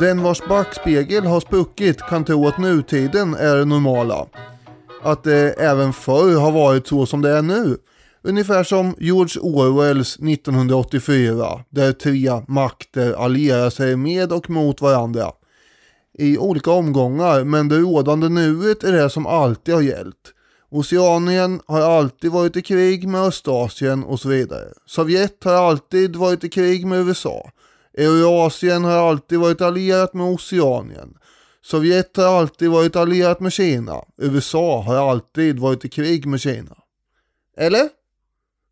Den vars backspegel har spruckit kan tro att nutiden är det normala. Att det även förr har varit så som det är nu. Ungefär som George Orwells 1984, där tre makter allierar sig med och mot varandra. I olika omgångar, men det rådande nuet är det som alltid har gällt. Oceanien har alltid varit i krig med Östasien och så vidare. Sovjet har alltid varit i krig med USA. Eurasien har alltid varit allierat med Oceanien. Sovjet har alltid varit allierat med Kina. USA har alltid varit i krig med Kina. Eller?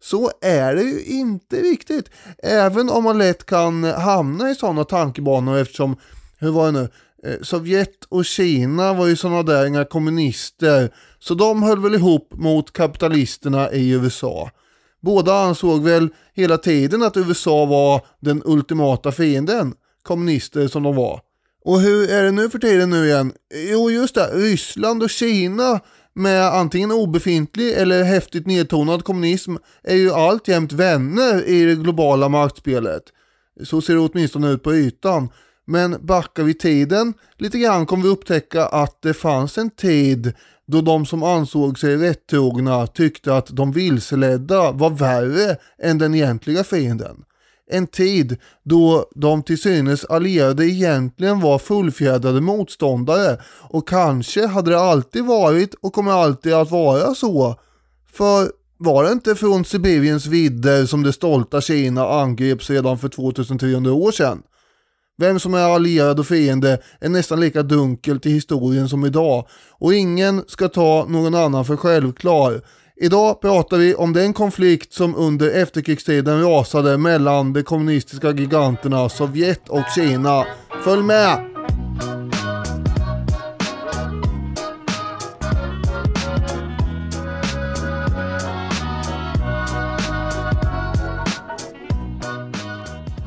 Så är det ju inte riktigt. Även om man lätt kan hamna i sådana tankebanor eftersom, hur var det nu? Eh, Sovjet och Kina var ju sådana där inga kommunister. Så de höll väl ihop mot kapitalisterna i USA. Båda ansåg väl hela tiden att USA var den ultimata fienden. Kommunister som de var. Och hur är det nu för tiden nu igen? Jo just det, Ryssland och Kina med antingen obefintlig eller häftigt nedtonad kommunism är ju alltjämt vänner i det globala maktspelet. Så ser det åtminstone ut på ytan. Men backar vi tiden lite grann kommer vi upptäcka att det fanns en tid då de som ansåg sig rättrogna tyckte att de vilseledda var värre än den egentliga fienden. En tid då de till synes allierade egentligen var fullfjädrade motståndare och kanske hade det alltid varit och kommer alltid att vara så. För var det inte från Sibiriens vidder som det stolta Kina angreps redan för 2300 år sedan? Vem som är allierad och fiende är nästan lika dunkelt i historien som idag och ingen ska ta någon annan för självklar. Idag pratar vi om den konflikt som under efterkrigstiden rasade mellan de kommunistiska giganterna Sovjet och Kina. Följ med!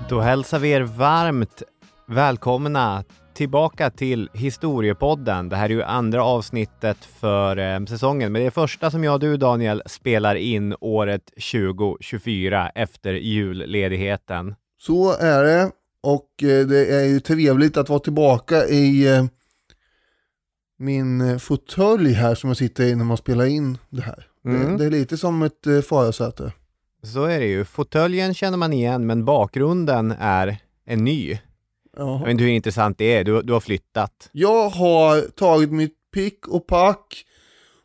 Då hälsar vi er varmt välkomna tillbaka till Historiepodden. Det här är ju andra avsnittet för eh, säsongen, men det är första som jag och du Daniel spelar in året 2024 efter julledigheten. Så är det och eh, det är ju trevligt att vara tillbaka i eh, min fåtölj här som jag sitter i när man spelar in det här. Mm. Det, det är lite som ett eh, förarsäte. Så är det ju. Fåtöljen känner man igen, men bakgrunden är en ny. Jag vet inte hur intressant det är. Du, du har flyttat. Jag har tagit mitt pick och pack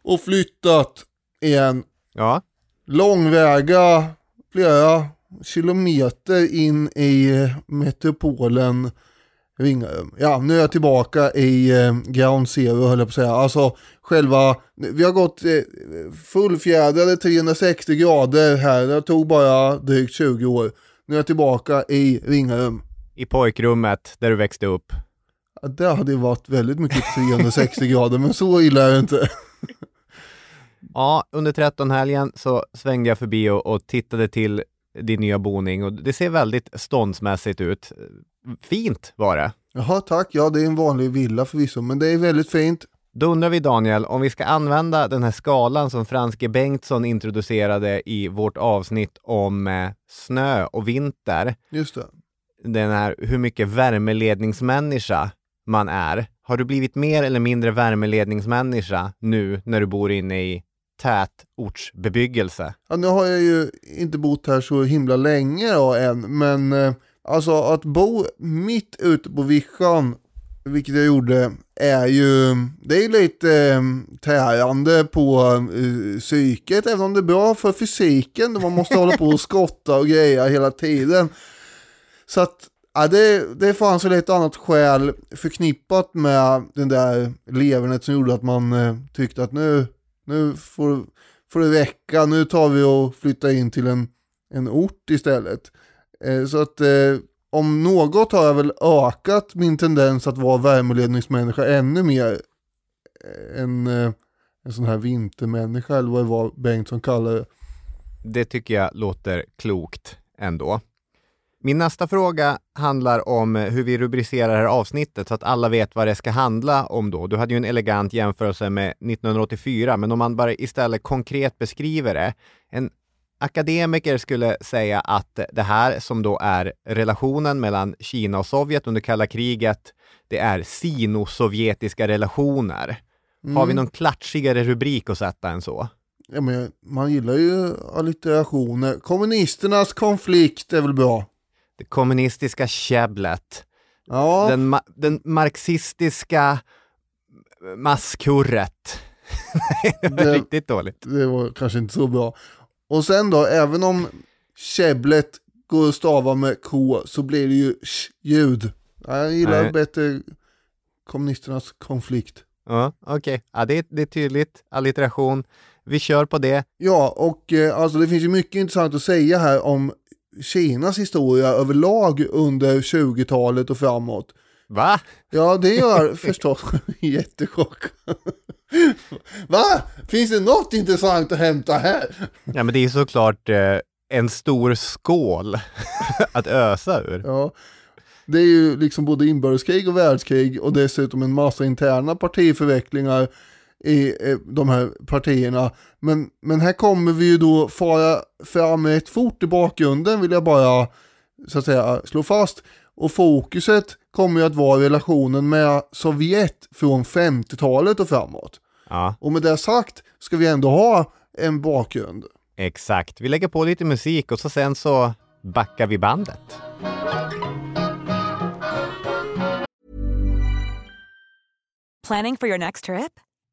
och flyttat igen Ja, långväga flera kilometer in i eh, metropolen Ringarum. Ja, nu är jag tillbaka i eh, ground zero höll jag på att säga. Alltså själva, vi har gått eh, fullfjädrade 360 grader här. Det tog bara drygt 20 år. Nu är jag tillbaka i Ringarum. I pojkrummet där du växte upp. Det hade ju varit väldigt mycket 360 grader, men så illa är det inte. Ja, under 13-helgen så svängde jag förbi och, och tittade till din nya boning och det ser väldigt ståndsmässigt ut. Fint var det. Jaha, tack. Ja, det är en vanlig villa förvisso, men det är väldigt fint. Då undrar vi Daniel, om vi ska använda den här skalan som Franske Bengtsson introducerade i vårt avsnitt om eh, snö och vinter, Just det den här hur mycket värmeledningsmänniska man är. Har du blivit mer eller mindre värmeledningsmänniska nu när du bor inne i tätortsbebyggelse? Ja, nu har jag ju inte bott här så himla länge då än, men eh, alltså att bo mitt ute på vischan, vilket jag gjorde, är ju, det är lite eh, tärande på eh, psyket, även om det är bra för fysiken, då man måste hålla på och skotta och greja hela tiden. Så att, ja, det, det fanns väl ett annat skäl förknippat med den där levernet som gjorde att man eh, tyckte att nu, nu får, får det räcka, nu tar vi och flyttar in till en, en ort istället. Eh, så att eh, om något har jag väl ökat min tendens att vara värmeledningsmänniska ännu mer eh, än eh, en sån här vintermänniska eller vad det var Bengtsson kallade det. Det tycker jag låter klokt ändå. Min nästa fråga handlar om hur vi rubricerar det här avsnittet så att alla vet vad det ska handla om då. Du hade ju en elegant jämförelse med 1984, men om man bara istället konkret beskriver det. En akademiker skulle säga att det här som då är relationen mellan Kina och Sovjet under kalla kriget, det är sino-sovjetiska relationer. Mm. Har vi någon klatschigare rubrik att sätta än så? Ja, men man gillar ju allitterationer. Kommunisternas konflikt är väl bra? Det kommunistiska käbblet. Ja, Den, ma- den marxistiska maskurret. det var Det- riktigt dåligt. det var kanske inte så bra. Och sen då, även om käbblet går att stava med K så blir det ju sh-ljud. Ja, Jag gillar Nej. bättre kommunisternas konflikt. Ja, okej. Ja, det, det är tydligt. Allitteration. Vi kör på det. Ja, och eh, alltså det finns ju mycket intressant att säga här om Kinas historia överlag under 20-talet och framåt. Va? Ja, det gör förstås jättechock. Va? Finns det något intressant att hämta här? Ja, men det är såklart eh, en stor skål att ösa ur. Ja, det är ju liksom både inbördeskrig och världskrig och dessutom en massa interna partiförvecklingar i eh, de här partierna. Men, men här kommer vi ju då fara fram rätt fort i bakgrunden vill jag bara så att säga slå fast. Och fokuset kommer ju att vara relationen med Sovjet från 50-talet och framåt. Ja, Och med det sagt ska vi ändå ha en bakgrund. exakt. Vi lägger på lite musik och så sen så backar vi bandet. Planning for your next trip?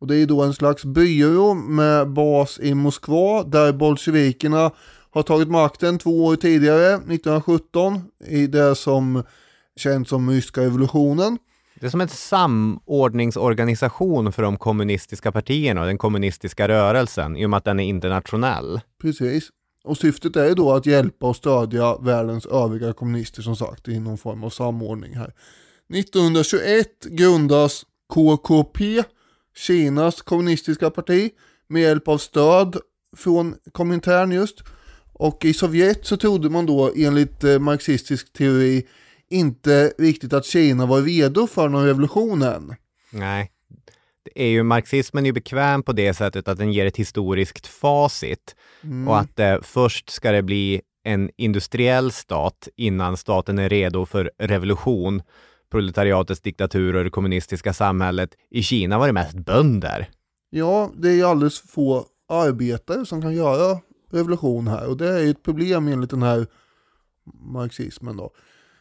Och det är då en slags byrå med bas i Moskva där bolsjevikerna har tagit makten två år tidigare, 1917, i det som känns som ryska revolutionen. Det är som en samordningsorganisation för de kommunistiska partierna och den kommunistiska rörelsen i och med att den är internationell. Precis. Och syftet är då att hjälpa och stödja världens övriga kommunister som sagt i någon form av samordning här. 1921 grundas KKP, Kinas kommunistiska parti, med hjälp av stöd från Komintern just. Och i Sovjet så trodde man då enligt eh, marxistisk teori inte riktigt att Kina var redo för någon revolution än. Nej. Det är ju, marxismen är ju bekväm på det sättet att den ger ett historiskt facit och att eh, först ska det bli en industriell stat innan staten är redo för revolution, proletariatets diktatur och det kommunistiska samhället. I Kina var det mest bönder. Ja, det är ju alldeles för få arbetare som kan göra revolution här och det är ju ett problem enligt den här marxismen då.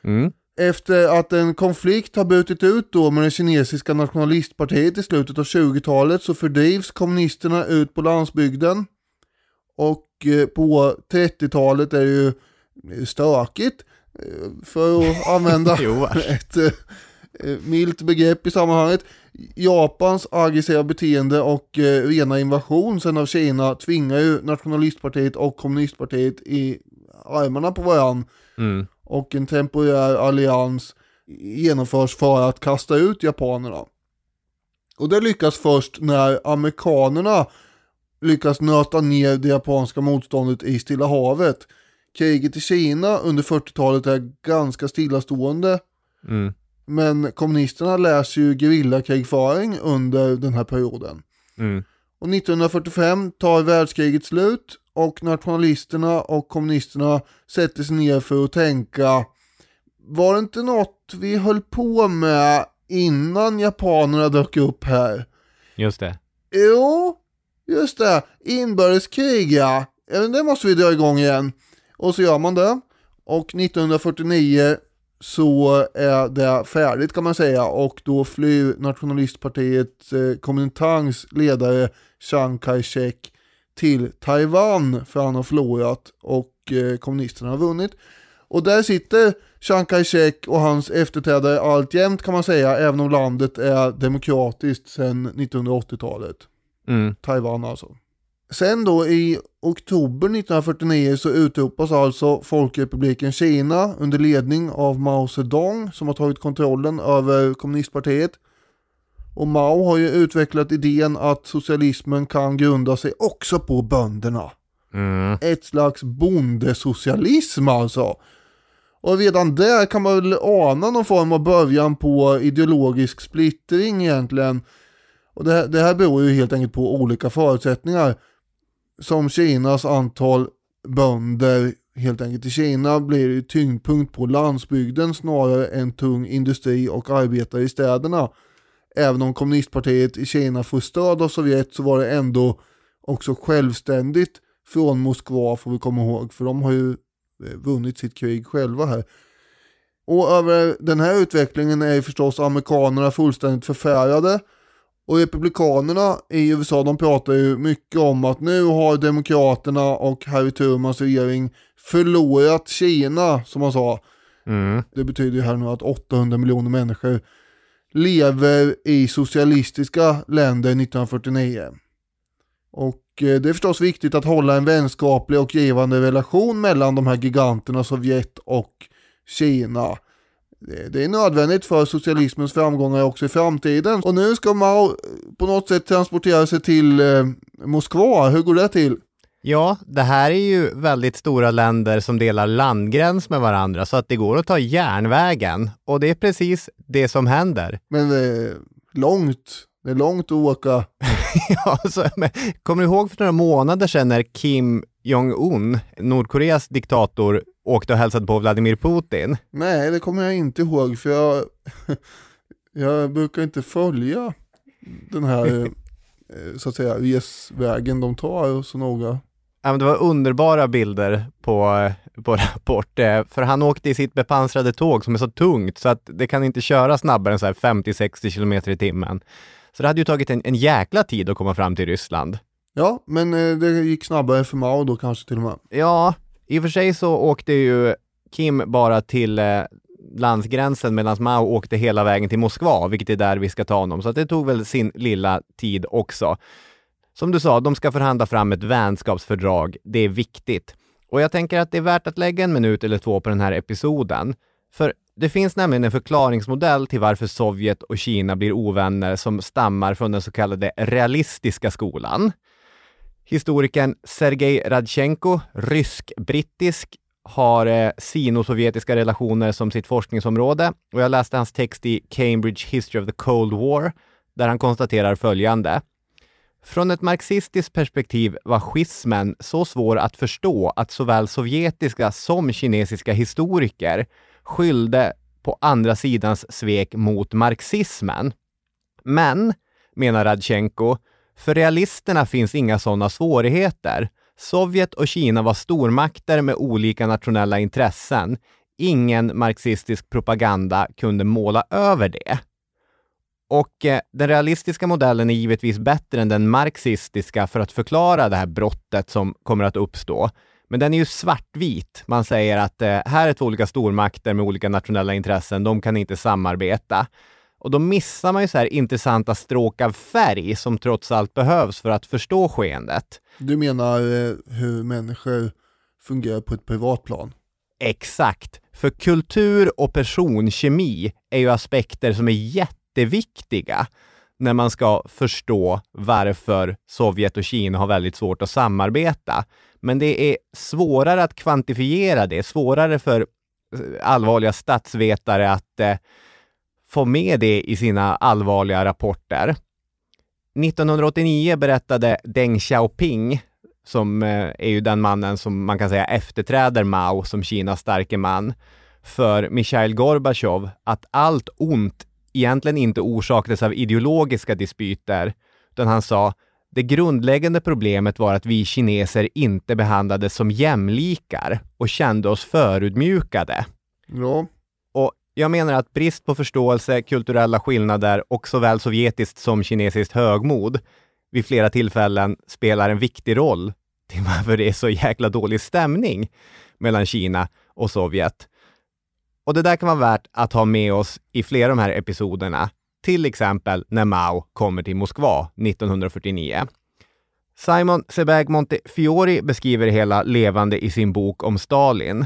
Mm. Efter att en konflikt har brutit ut då med det kinesiska nationalistpartiet i slutet av 20-talet så fördrivs kommunisterna ut på landsbygden. Och eh, på 30-talet är det ju stökigt, för att använda ett eh, eh, milt begrepp i sammanhanget. Japans aggressiva beteende och eh, rena invasion sen av Kina tvingar ju nationalistpartiet och kommunistpartiet i armarna på varann Mm. och en temporär allians genomförs för att kasta ut japanerna. Och det lyckas först när amerikanerna lyckas nöta ner det japanska motståndet i Stilla havet. Kriget i Kina under 40-talet är ganska stillastående Mm. men kommunisterna läser ju gerillakrigföring under den här perioden. Mm. Och 1945 tar världskriget slut och nationalisterna och kommunisterna sätter sig ner för att tänka Var det inte något vi höll på med innan japanerna dök upp här? Just det. Jo, just det. Inbördeskrig ja. Men Det måste vi dra igång igen. Och så gör man det. Och 1949 så är det färdigt kan man säga och då flyr nationalistpartiet eh, Kuomintangs ledare Chiang Kai-shek till Taiwan för han har förlorat och eh, kommunisterna har vunnit. Och där sitter Chiang Kai-shek och hans efterträdare alltjämt kan man säga även om landet är demokratiskt sedan 1980-talet. Mm. Taiwan alltså. Sen då i oktober 1949 så utropas alltså Folkrepubliken Kina under ledning av Mao Zedong som har tagit kontrollen över kommunistpartiet. Och Mao har ju utvecklat idén att socialismen kan grunda sig också på bönderna. Mm. Ett slags bondesocialism alltså. Och redan där kan man väl ana någon form av början på ideologisk splittring egentligen. Och det, här- det här beror ju helt enkelt på olika förutsättningar. Som Kinas antal bönder helt enkelt i Kina blir det tyngdpunkt på landsbygden snarare än tung industri och arbetare i städerna. Även om kommunistpartiet i Kina får stöd av Sovjet så var det ändå också självständigt från Moskva får vi komma ihåg för de har ju eh, vunnit sitt krig själva här. Och över den här utvecklingen är ju förstås amerikanerna fullständigt förfärade. Och republikanerna i USA de pratar ju mycket om att nu har demokraterna och Harry Trumans regering förlorat Kina som man sa. Mm. Det betyder ju här nu att 800 miljoner människor lever i socialistiska länder 1949. Och eh, det är förstås viktigt att hålla en vänskaplig och givande relation mellan de här giganterna Sovjet och Kina. Det är nödvändigt för socialismens framgångar också i framtiden. Och nu ska Mao på något sätt transportera sig till eh, Moskva. Hur går det till? Ja, det här är ju väldigt stora länder som delar landgräns med varandra så att det går att ta järnvägen och det är precis det som händer. Men det är långt. Det är långt att åka. Ja, så, men, kommer du ihåg för några månader sedan när Kim Jong-Un, Nordkoreas diktator, åkte och hälsade på Vladimir Putin? Nej, det kommer jag inte ihåg för jag, jag brukar inte följa den här eh, så att säga resvägen de tar så noga. Ja, men det var underbara bilder på, på Rapport, eh, för han åkte i sitt bepansrade tåg som är så tungt så att det kan inte köra snabbare än så här 50-60 kilometer i timmen. Så det hade ju tagit en, en jäkla tid att komma fram till Ryssland. Ja, men eh, det gick snabbare för Mao då kanske till och med. Ja, i och för sig så åkte ju Kim bara till eh, landsgränsen medan Mao åkte hela vägen till Moskva, vilket är där vi ska ta honom. Så att det tog väl sin lilla tid också. Som du sa, de ska förhandla fram ett vänskapsfördrag. Det är viktigt. Och jag tänker att det är värt att lägga en minut eller två på den här episoden. För det finns nämligen en förklaringsmodell till varför Sovjet och Kina blir ovänner som stammar från den så kallade realistiska skolan. Historikern Sergej Radchenko, rysk-brittisk, har eh, sino-sovjetiska relationer som sitt forskningsområde och jag läste hans text i Cambridge History of the Cold War där han konstaterar följande. Från ett marxistiskt perspektiv var schismen så svår att förstå att såväl sovjetiska som kinesiska historiker skyllde på andra sidans svek mot marxismen. Men, menar Radchenko, för realisterna finns inga sådana svårigheter. Sovjet och Kina var stormakter med olika nationella intressen. Ingen marxistisk propaganda kunde måla över det. Och eh, den realistiska modellen är givetvis bättre än den marxistiska för att förklara det här brottet som kommer att uppstå. Men den är ju svartvit. Man säger att eh, här är två olika stormakter med olika nationella intressen, de kan inte samarbeta. Och då missar man ju så här intressanta stråk av färg som trots allt behövs för att förstå skeendet. Du menar eh, hur människor fungerar på ett privatplan. Exakt. För kultur och personkemi är ju aspekter som är jätteviktiga när man ska förstå varför Sovjet och Kina har väldigt svårt att samarbeta. Men det är svårare att kvantifiera det, svårare för eh, allvarliga statsvetare att eh, få med det i sina allvarliga rapporter. 1989 berättade Deng Xiaoping, som eh, är ju den mannen som man kan säga efterträder Mao som Kinas starke man, för Mikhail Gorbachev att allt ont egentligen inte orsakades av ideologiska dispyter, utan han sa det grundläggande problemet var att vi kineser inte behandlades som jämlikar och kände oss förutmjukade. Ja, jag menar att brist på förståelse, kulturella skillnader och såväl sovjetiskt som kinesiskt högmod vid flera tillfällen spelar en viktig roll till varför det är så jäkla dålig stämning mellan Kina och Sovjet. Och det där kan vara värt att ha med oss i flera av de här episoderna, till exempel när Mao kommer till Moskva 1949. Simon Sebag Montefiori beskriver det hela levande i sin bok om Stalin.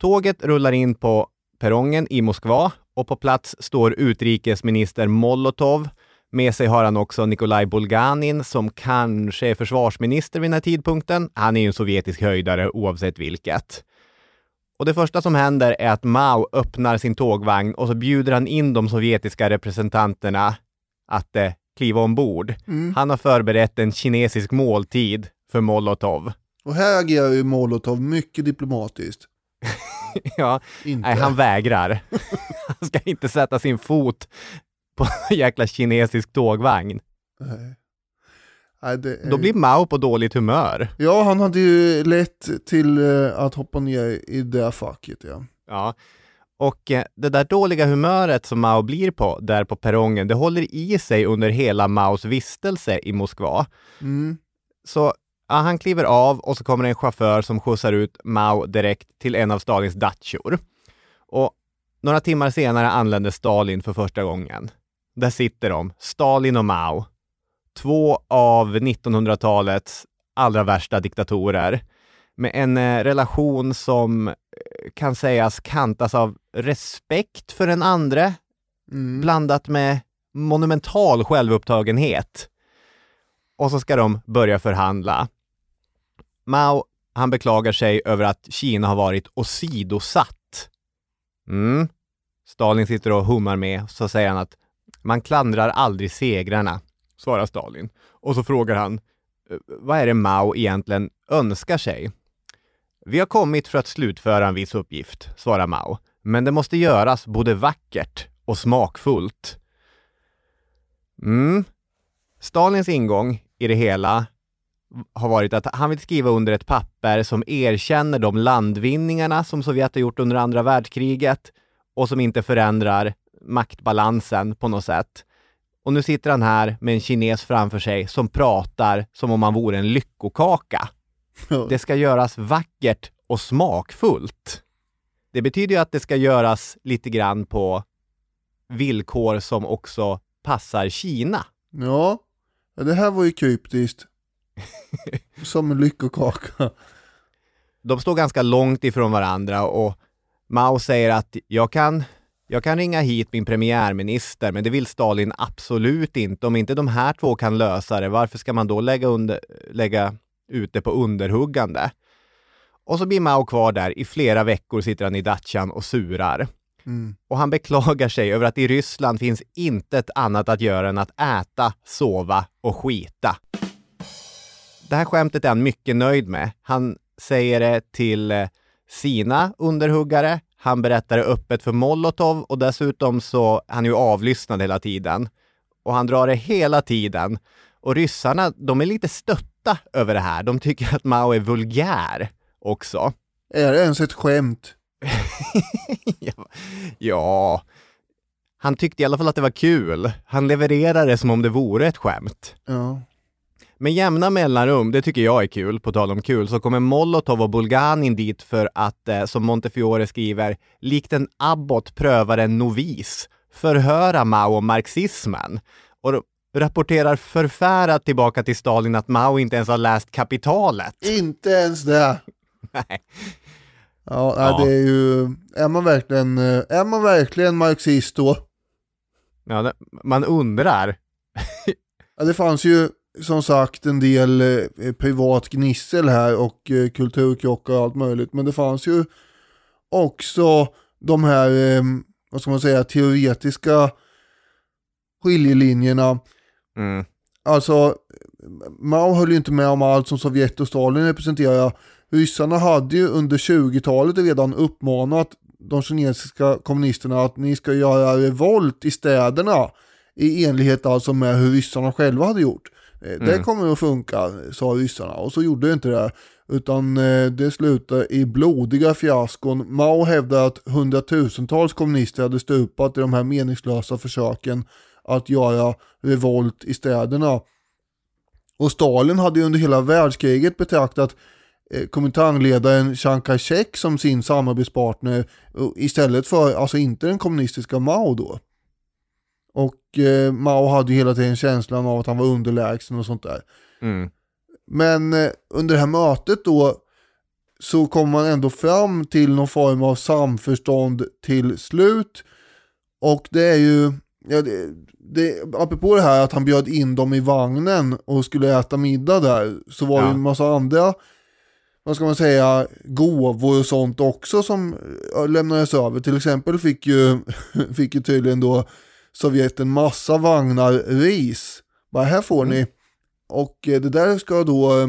Tåget rullar in på perrongen i Moskva och på plats står utrikesminister Molotov. Med sig har han också Nikolaj Bulganin som kanske är försvarsminister vid den här tidpunkten. Han är ju en sovjetisk höjdare oavsett vilket. Och det första som händer är att Mao öppnar sin tågvagn och så bjuder han in de sovjetiska representanterna att eh, kliva ombord. Han har förberett en kinesisk måltid för Molotov. och här agerar ju Molotov mycket diplomatiskt. ja, Inte. nej, han vägrar. han ska inte sätta sin fot på en jäkla kinesisk tågvagn. Nej. Nej, det är... Då blir Mao på dåligt humör. Ja, han hade ju lätt till eh, att hoppa ner i det facket ja. Ja. Och eh, det där dåliga humöret som Mao blir på där på perrongen, det håller i sig under hela Maos vistelse i Moskva. Mm. Så ja, han kliver av och så kommer en chaufför som skjutsar ut Mao direkt till en av Stalins datchor. Och några timmar senare anländer Stalin för första gången. Där sitter de, Stalin och Mao. Två av 1900-talets allra värsta diktatorer. Med en eh, relation som eh, kan sägas kantas av respekt för den andre, Mm. blandat med monumental självupptagenhet. Och så ska de börja förhandla. Mao, han beklagar sig över att Kina har varit åsidosatt. Mm. Stalin sitter och hummar med, så säger han att man klandrar aldrig segrarna, svarar Stalin. Och så frågar han, eh, vad är det Mao egentligen önskar sig? Vi har kommit för att slutföra en viss uppgift, svarar Mao. Men det måste göras både vackert och smakfullt. Mm. Stalins ingång i det hela har varit att han vill skriva under ett papper som erkänner de landvinningarna som Sovjet har gjort under andra världskriget och som inte förändrar maktbalansen på något sätt. Och nu sitter han här med en kines framför sig som pratar som om han vore en lyckokaka. Det ska göras vackert och smakfullt. Det betyder ju att det ska göras lite grann på villkor som också passar Kina. Ja, Ja, det här var ju kryptiskt. Som en lyckokaka. De står ganska långt ifrån varandra och Mao säger att jag kan, jag kan ringa hit min premiärminister, men det vill Stalin absolut inte. Om inte de här två kan lösa det, varför ska man då lägga, under, lägga ut det på underhuggande? Och så blir Mao kvar där. I flera veckor sitter han i datchan och surar. Mm. Och han beklagar sig över att i Ryssland finns intet annat att göra än att äta, sova och skita. Det här skämtet är han mycket nöjd med. Han säger det till eh, sina underhuggare. Han berättar det öppet för Molotov och dessutom så är han ju avlyssnad hela tiden. Och han drar det hela tiden. Och ryssarna, de är lite stötta över det här. De tycker att Mao är vulgär också. Är det ens ett skämt? ja, han tyckte i alla fall att det var kul. Han levererade det som om det vore ett skämt. Ja. Med jämna mellanrum, det tycker jag är kul, på tal om kul, så kommer Molotov och Bulganin dit för att, eh, som Montefiore skriver, likt en abbot prövar en novis, förhöra Mao om marxismen. Och rapporterar förfärat tillbaka till Stalin att Mao inte ens har läst Kapitalet. Inte ens det. Nej. Ja, nej, Ja. det är ju, är man verkligen, eh, är man verkligen marxist då? Ja, det, man undrar. Ja, det fanns ju som sagt en del eh, privat gnissel här och eh, kulturkrockar och allt möjligt. Men det fanns ju också de här, eh, vad ska man säga, teoretiska skiljelinjerna. Mm. Alltså, Mao höll ju inte med om allt som Sovjet och Stalin representerar. Ryssarna hade ju under 20-talet redan uppmanat de kinesiska kommunisterna att ni ska göra revolt i städerna i enlighet alltså med hur ryssarna själva hade gjort. Eh, Det kommer att funka, sa ryssarna och så gjorde det inte det. Utan eh, det slutade i blodiga fiaskon. Mao hävdar att hundratusentals kommunister hade stupat i de här meningslösa försöken att göra revolt i städerna. Och Stalin hade ju under hela världskriget betraktat Kominternledaren Chiang Kai-shek som sin samarbetspartner istället för, alltså inte den kommunistiska Mao då. Och eh, Mao hade ju hela tiden känslan av att han var underlägsen och sånt där. Mm. Men eh, under det här mötet då så kom man ändå fram till någon form av samförstånd till slut. Och det är ju, ja, det, det, apropå det här att han bjöd in dem i vagnen och skulle äta middag där, så var det Ja. ju en massa andra, vad ska man säga, gåvor och sånt också som lämnades över. Till exempel fick ju, fick ju tydligen då Sovjet en massa vagnar ris. Bara här får ni. Och eh, det där ska då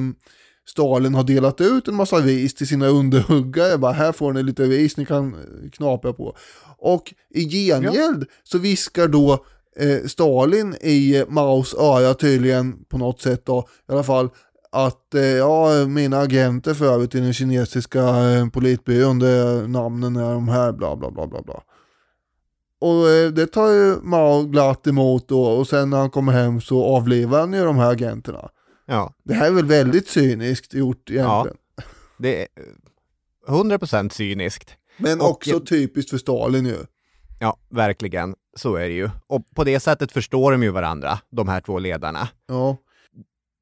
Stalin ha delat ut en massa ris till sina underhuggare. Bara här får ni lite ris ni kan eh, knapra på. Och i gengäld så viskar då eh, Stalin i Maos öra tydligen på något sätt då i alla fall att eh, ja, mina agenter för övrigt i den kinesiska eh, politbyrån, det, namnen är de här, bla bla bla bla bla. Och eh, det tar ju Mao glatt emot då, och sen när han kommer hem så avlivar han ju de här agenterna. Ja, Det här är väl väldigt cyniskt gjort egentligen. det är eh, 100% cyniskt. Men Och- också typiskt för Stalin ju. Ja, verkligen. Så är det ju. Och på det sättet förstår de ju varandra, de här två ledarna. Ja,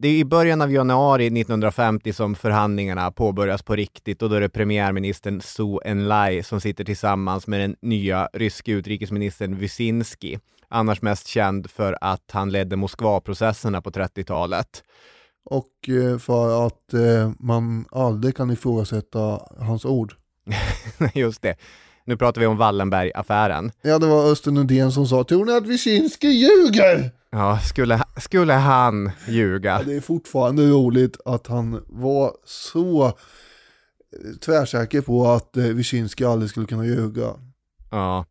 Det är i början av januari 1950 som förhandlingarna påbörjas på riktigt och då är det premiärministern Su Enlai som sitter tillsammans med den nya ryske utrikesministern Wyszynski, annars mest känd för att han ledde Moskvaprocesserna på 30-talet. och eh, för att eh, man aldrig kan ifrågasätta hans ord. Just det. Nu pratar vi om Wallenberg-affären. Ja, det var Östen Undén som sa, tror ni att Wyszynski ljuger? Ja, skulle, skulle han ljuga? Ja, det är fortfarande roligt att han var så eh, tvärsäker på att eh, Wyszynski aldrig skulle kunna ljuga. Ja.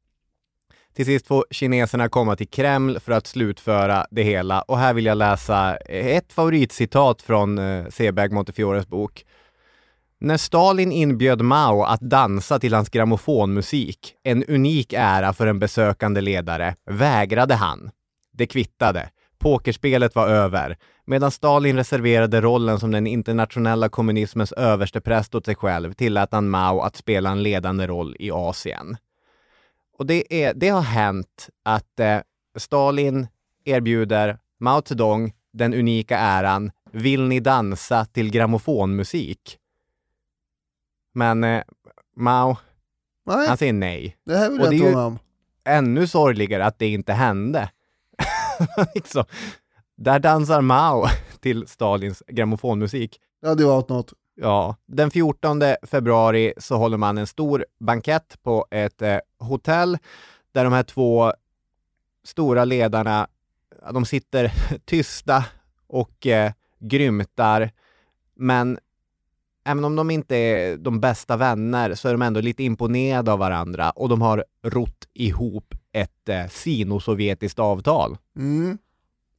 Till sist får kineserna komma till Kreml för att slutföra det hela och här vill jag läsa ett favoritcitat från eh, Seberg Montefiores bok. När Stalin inbjöd Mao att dansa till hans grammofonmusik, en unik ära för en besökande ledare, vägrade han. Det kvittade. Pokerspelet var över. Medan Stalin reserverade rollen som den internationella kommunismens överstepräst åt sig själv tillät han Mao att spela en ledande roll i Asien. Och det, är, det har hänt att eh, Stalin erbjuder Mao Zedong den unika äran Vill ni dansa till grammofonmusik? Men eh, Mao, Nej, han säger nej. det här vill och jag inte vara med om. Ännu sorgligare att det inte hände. liksom, där dansar Mao till Stalins grammofonmusik. Det hade varit något. Ja, den 14 februari så håller man en stor bankett på ett eh, hotell där de här två stora ledarna, ja, de sitter tysta och eh, grymtar. Men även om de inte är de bästa vänner så är de ändå lite imponerade av varandra och de har rott ihop ett eh, sino-sovjetiskt avtal. Mm.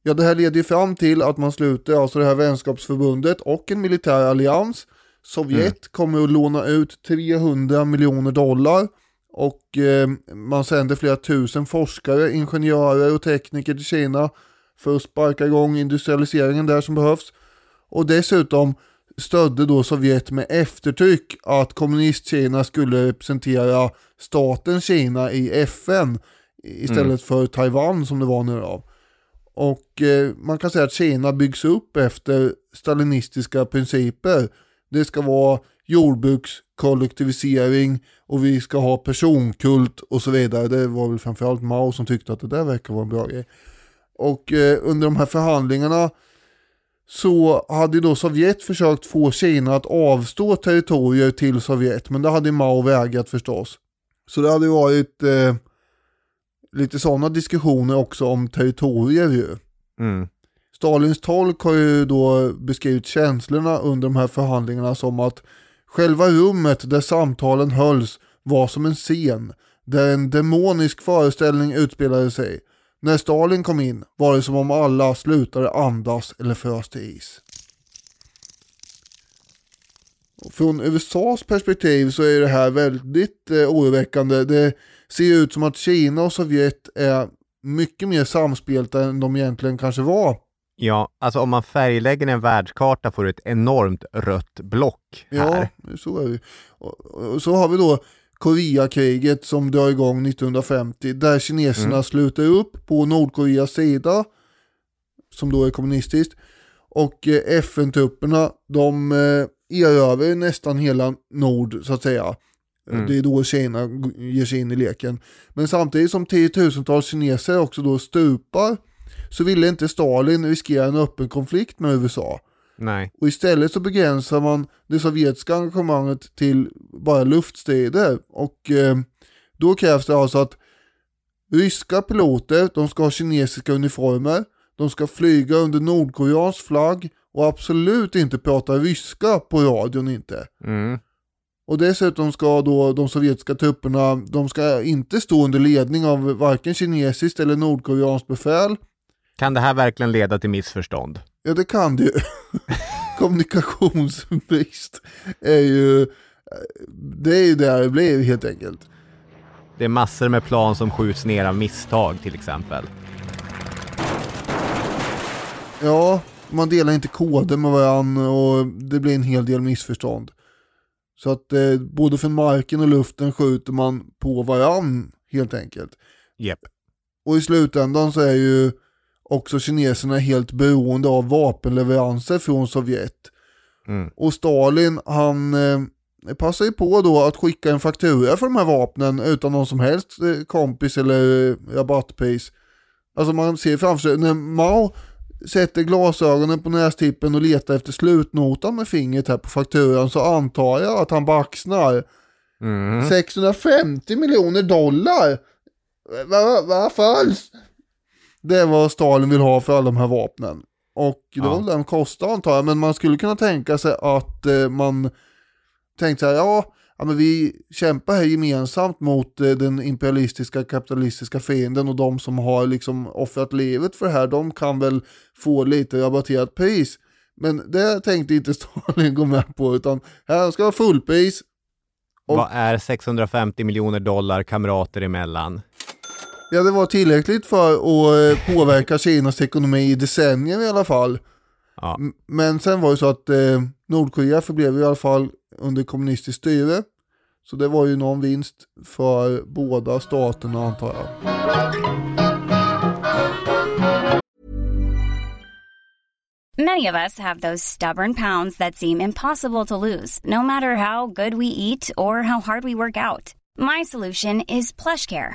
Ja, det här leder ju fram till att man sluter alltså det här vänskapsförbundet och en militär allians. Sovjet kommer att låna ut 300 miljoner dollar och eh, man sänder flera tusen forskare, ingenjörer och tekniker till Kina för att sparka igång industrialiseringen där som behövs. Och dessutom stödde då Sovjet med eftertryck att kommunist-Kina skulle representera staten Kina i FN istället för Taiwan som det var nu då. Och eh, man kan säga att Kina byggs upp efter stalinistiska principer. Det ska vara jordbrukskollektivisering och vi ska ha personkult och så vidare. Det var väl framförallt Mao som tyckte att det där verkar vara en bra grej. Och eh, under de här förhandlingarna så hade då Sovjet försökt få Kina att avstå territorier till Sovjet, men det hade Mao vägrat förstås. Så det hade varit eh, lite sådana diskussioner också om territorier ju. Mm. Stalins tolk har ju då beskrivit känslorna under de här förhandlingarna som att själva rummet där samtalen hölls var som en scen, där en demonisk föreställning utspelade sig. När Stalin kom in var det som om alla slutade andas eller frös till is. Från USAs perspektiv så är det här väldigt eh, oroväckande. Det ser ut som att Kina och Sovjet är mycket mer samspelta än de egentligen kanske var. Ja, alltså om man färglägger en världskarta får du ett enormt rött block här. Ja, så är det. Och, så har vi då Koreakriget som drar igång 1950 där kineserna Mm. sluter upp på Nordkoreas sida som då är kommunistiskt och eh, FN-trupperna de eh, erövrar nästan hela Nord så att säga. Mm. Det är då Kina ger sig in i leken. Men samtidigt som tiotusentals kineser också då stupar så ville inte Stalin riskera en öppen konflikt med USA. Nej. Och istället så begränsar man det sovjetiska engagemanget till bara luftstrider. Och eh, då krävs det alltså att ryska piloter, de ska ha kinesiska uniformer, de ska flyga under nordkoreansk flagg och absolut inte prata ryska på radion inte. Mm. Och dessutom ska då de sovjetiska trupperna, de ska inte stå under ledning av varken kinesiskt eller nordkoreanskt befäl. Kan det här verkligen leda till missförstånd? Ja det kan det ju. Kommunikationsbrist är ju, det är ju där det blir helt enkelt. Det är massor med plan som skjuts ner av misstag till exempel. Ja, man delar inte koder med varandra och det blir en hel del missförstånd. Så att eh, både från marken och luften skjuter man på varann helt enkelt. Japp. Och i slutändan så är ju också kineserna helt beroende av vapenleveranser från Sovjet. Mm. Och Stalin han eh, passar ju på då att skicka en faktura för de här vapnen utan någon som helst eh, kompis eller eh, rabattpris. Alltså man ser framför sig, när Mao sätter glasögonen på nästippen och letar efter slutnotan med fingret här på fakturan så antar jag att han baxnar. Mm. 650 miljoner dollar! Vad va, falskt? Det är vad Stalin vill ha för alla de här vapnen. Och det var Ja. väl det de kostade antar jag, men man skulle kunna tänka sig att eh, man tänkte så här, ja, ja men vi kämpar här gemensamt mot eh, den imperialistiska kapitalistiska fienden och de som har liksom offrat livet för det här, de kan väl få lite rabatterat pris. Men det tänkte inte Stalin gå med på, utan här ska vara fullpris. Och- Vad är 650 miljoner dollar kamrater emellan? Ja, det var tillräckligt för att eh, påverka Kinas ekonomi i decennier i alla fall. Ja. Men sen var det så att eh, Nordkorea förblev i alla fall under kommunistiskt styre. Så det var ju någon vinst för båda staterna antar jag. Many of us have those stubborn pounds that seem impossible to lose, no matter how good we eat or how hard we work out. My solution is PlushCare.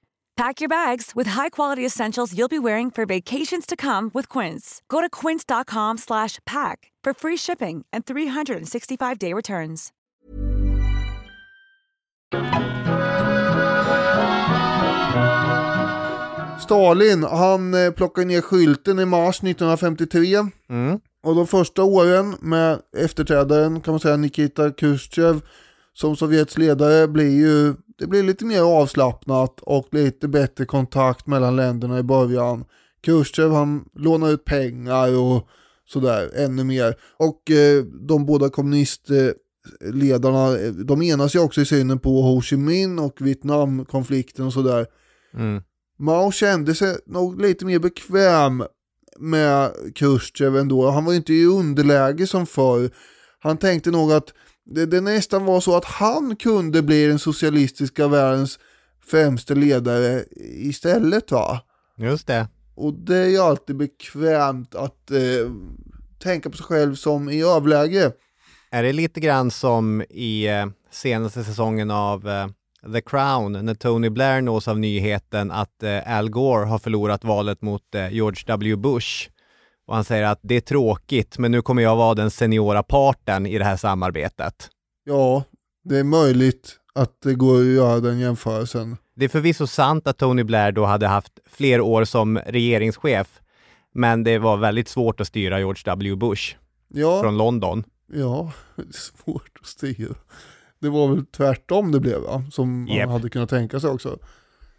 Pack your bags with high-quality essentials you'll be wearing for vacations to come with Quince. Go to quince.com slash pack for free shipping and 365-day returns. Stalin, han eh, plockade ner skylten i mars 1953. Mm. Och de första åren med efterträdaren kan man säga Nikita Khrushchev som Sovjets ledare blir ju, det blir lite mer avslappnat och lite bättre kontakt mellan länderna i början. Khrushchev han lånar ut pengar och sådär ännu mer. Och eh, de båda kommunistledarna, eh, de enas ju också i synen på Ho Chi Minh och Vietnamkonflikten och sådär. Mm. Mao kände sig nog lite mer bekväm med Khrushchev ändå. Han var inte i underläge som förr. Han tänkte nog att det, det nästan var så att han kunde bli den socialistiska världens främste ledare istället va. Just det. Och det är ju alltid bekvämt att eh, tänka på sig själv som i överläge. Är det lite grann som i eh, senaste säsongen av eh, The Crown när Tony Blair nås av nyheten att eh, Al Gore har förlorat valet mot eh, George W. Bush. Och han säger att det är tråkigt, men nu kommer jag vara den seniora parten i det här samarbetet. Ja, det är möjligt att det går att göra den jämförelsen. Det är förvisso sant att Tony Blair då hade haft fler år som regeringschef, men det var väldigt svårt att styra George W. Bush Ja, från London. ja, det är svårt att styra. Det var väl tvärtom det blev va? Som man hade kunnat tänka sig också.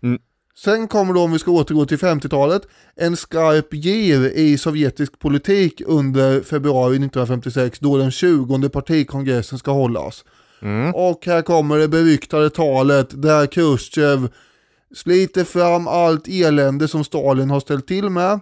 Mm. Sen kommer då, om vi ska återgå till 50-talet, en skarp gir i sovjetisk politik under februari 1956 då den 20 partikongressen ska hållas. Mm. Och här kommer det beryktade talet där Khrushchev sliter fram allt elände som Stalin har ställt till med.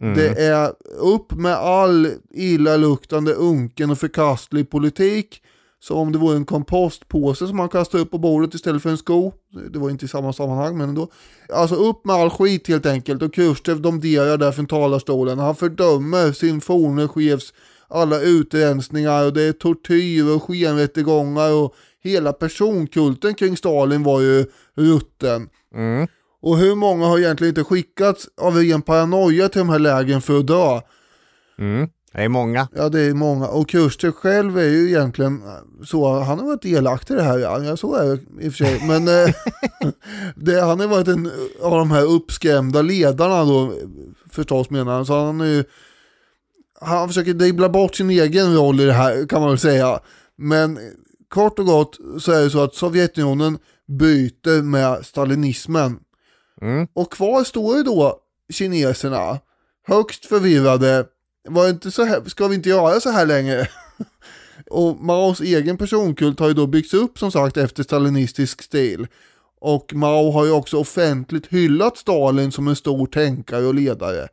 Mm. Det är upp med all illaluktande, unken och förkastlig politik. Så om det vore en kompostpåse som man kastar upp på bordet istället för en sko. Det var inte i samma sammanhang men ändå. Alltså upp med all skit helt enkelt och Khrushchev domderar där från talarstolen. Han fördömer sin forne chefs alla utrensningar och det är tortyr och skenrättegångar och hela personkulten kring Stalin var ju rutten. Mm. Och hur många har egentligen inte skickats av ren paranoia till de här lägren för att dö? Mm. Det är många. Ja det är många. Och Kuster själv är ju egentligen så, han har varit delaktig i det här. Ja, så är det i och för sig. Men eh, det, han har varit en av de här uppskrämda ledarna då förstås menar han. Så han är ju, han försöker dribbla bort sin egen roll i det här kan man väl säga. Men kort och gott så är det så att Sovjetunionen byter med stalinismen. Mm. Och kvar står ju då kineserna, högst förvirrade, var inte så här, ska vi inte göra så här längre? och Maos egen personkult har ju då byggts upp som sagt efter stalinistisk stil. Och Mao har ju också offentligt hyllat Stalin som en stor tänkare och ledare.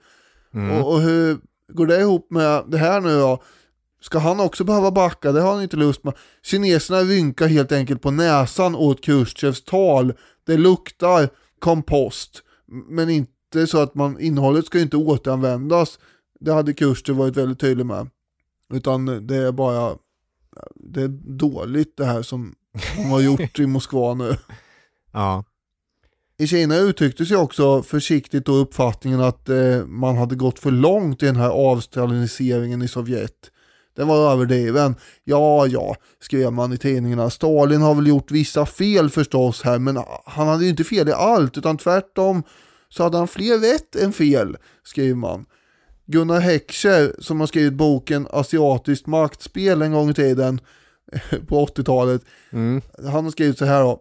Och, och hur går det ihop med det här nu då? Ska han också behöva backa? Det har han inte lust med. Kineserna rynkar helt enkelt på näsan åt Khrushchevs tal. Det luktar kompost, men inte så att man, innehållet ska ju inte återanvändas. Det hade Khrushchev varit väldigt tydlig med. Utan det är bara, det är dåligt det här som de har gjort i Moskva nu. Ja. I Kina uttryckte sig också försiktigt då uppfattningen att eh, man hade gått för långt i den här avstaliniseringen i Sovjet. Den var överdriven. Ja, ja, skrev man i tidningarna. Stalin har väl gjort vissa fel förstås här, men han hade ju inte fel i allt, utan tvärtom så hade han fler rätt än fel, skriver man. Gunnar Heckscher, som har skrivit boken Asiatiskt maktspel en gång i tiden, på 80-talet, Mm. han har skrivit så här då.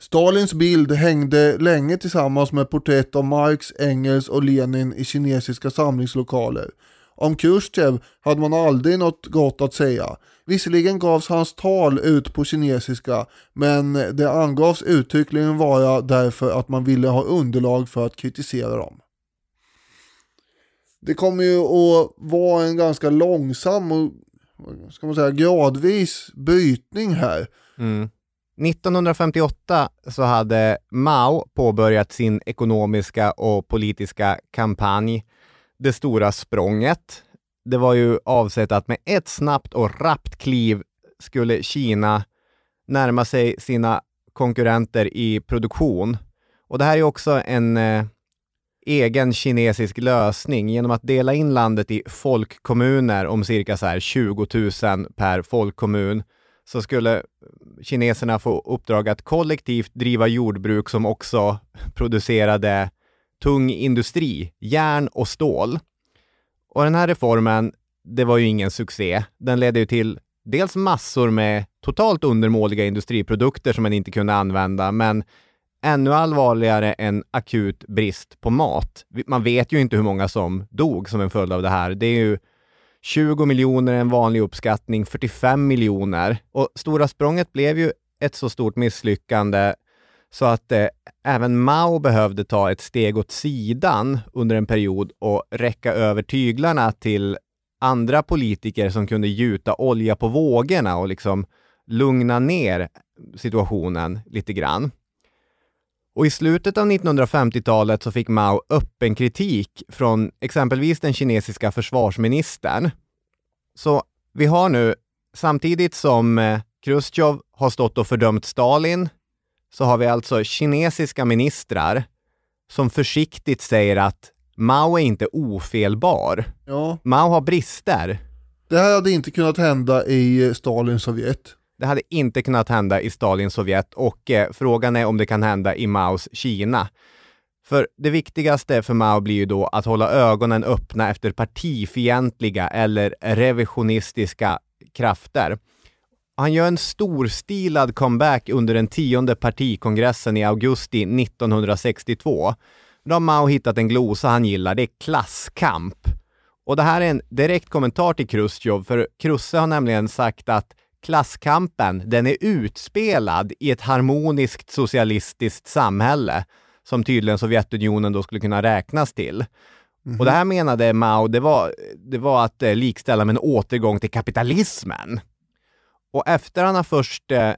Stalins bild hängde länge tillsammans med porträtt av Marx, Engels och Lenin i kinesiska samlingslokaler. Om Khrushchev hade man aldrig något gott att säga. Visserligen gavs hans tal ut på kinesiska, men det angavs uttryckligen vara därför att man ville ha underlag för att kritisera dem. Det kommer ju att vara en ganska långsam och ska man säga, gradvis bytning här. Mm. 1958 så hade Mao påbörjat sin ekonomiska och politiska kampanj Det stora språnget. Det var ju avsett att med ett snabbt och rappt kliv skulle Kina närma sig sina konkurrenter i produktion. Och det här är också en eh, egen kinesisk lösning genom att dela in landet i folkkommuner om cirka så här 20 000 per folkkommun så skulle kineserna få uppdrag att kollektivt driva jordbruk som också producerade tung industri, järn och stål. Och den här reformen, det var ju ingen succé. Den ledde ju till dels massor med totalt undermåliga industriprodukter som man inte kunde använda, men ännu allvarligare en akut brist på mat. Man vet ju inte hur många som dog som en följd av det här. Det är ju 20 miljoner en vanlig uppskattning, 45 miljoner. Och Stora språnget blev ju ett så stort misslyckande så att eh, även Mao behövde ta ett steg åt sidan under en period och räcka över tyglarna till andra politiker som kunde gjuta olja på vågorna och liksom lugna ner situationen lite grann. Och i slutet av 1950-talet så fick Mao öppen kritik från exempelvis den kinesiska försvarsministern. Så vi har nu, samtidigt som eh, Khrushchev har stått och fördömt Stalin, så har vi alltså kinesiska ministrar som försiktigt säger att Mao är inte ofelbar. Ja. Mao har brister. Det här hade inte kunnat hända i Stalins Sovjet. Det hade inte kunnat hända i Stalins Sovjet och eh, frågan är om det kan hända i Maos Kina. För det viktigaste för Mao blir ju då att hålla ögonen öppna efter partifientliga eller revisionistiska krafter. Han gör en storstilad comeback under den tionde partikongressen i augusti 1962. Då har Mao hittat en glosa han gillar, det är klasskamp. Och det här är en direkt kommentar till Khrushchev, för Krusse har nämligen sagt att klasskampen, den är utspelad i ett harmoniskt socialistiskt samhälle, som tydligen Sovjetunionen då skulle kunna räknas till. Mm. Och det här menade Mao, det var, det var att eh, likställa med en återgång till kapitalismen. Och efter han har först eh,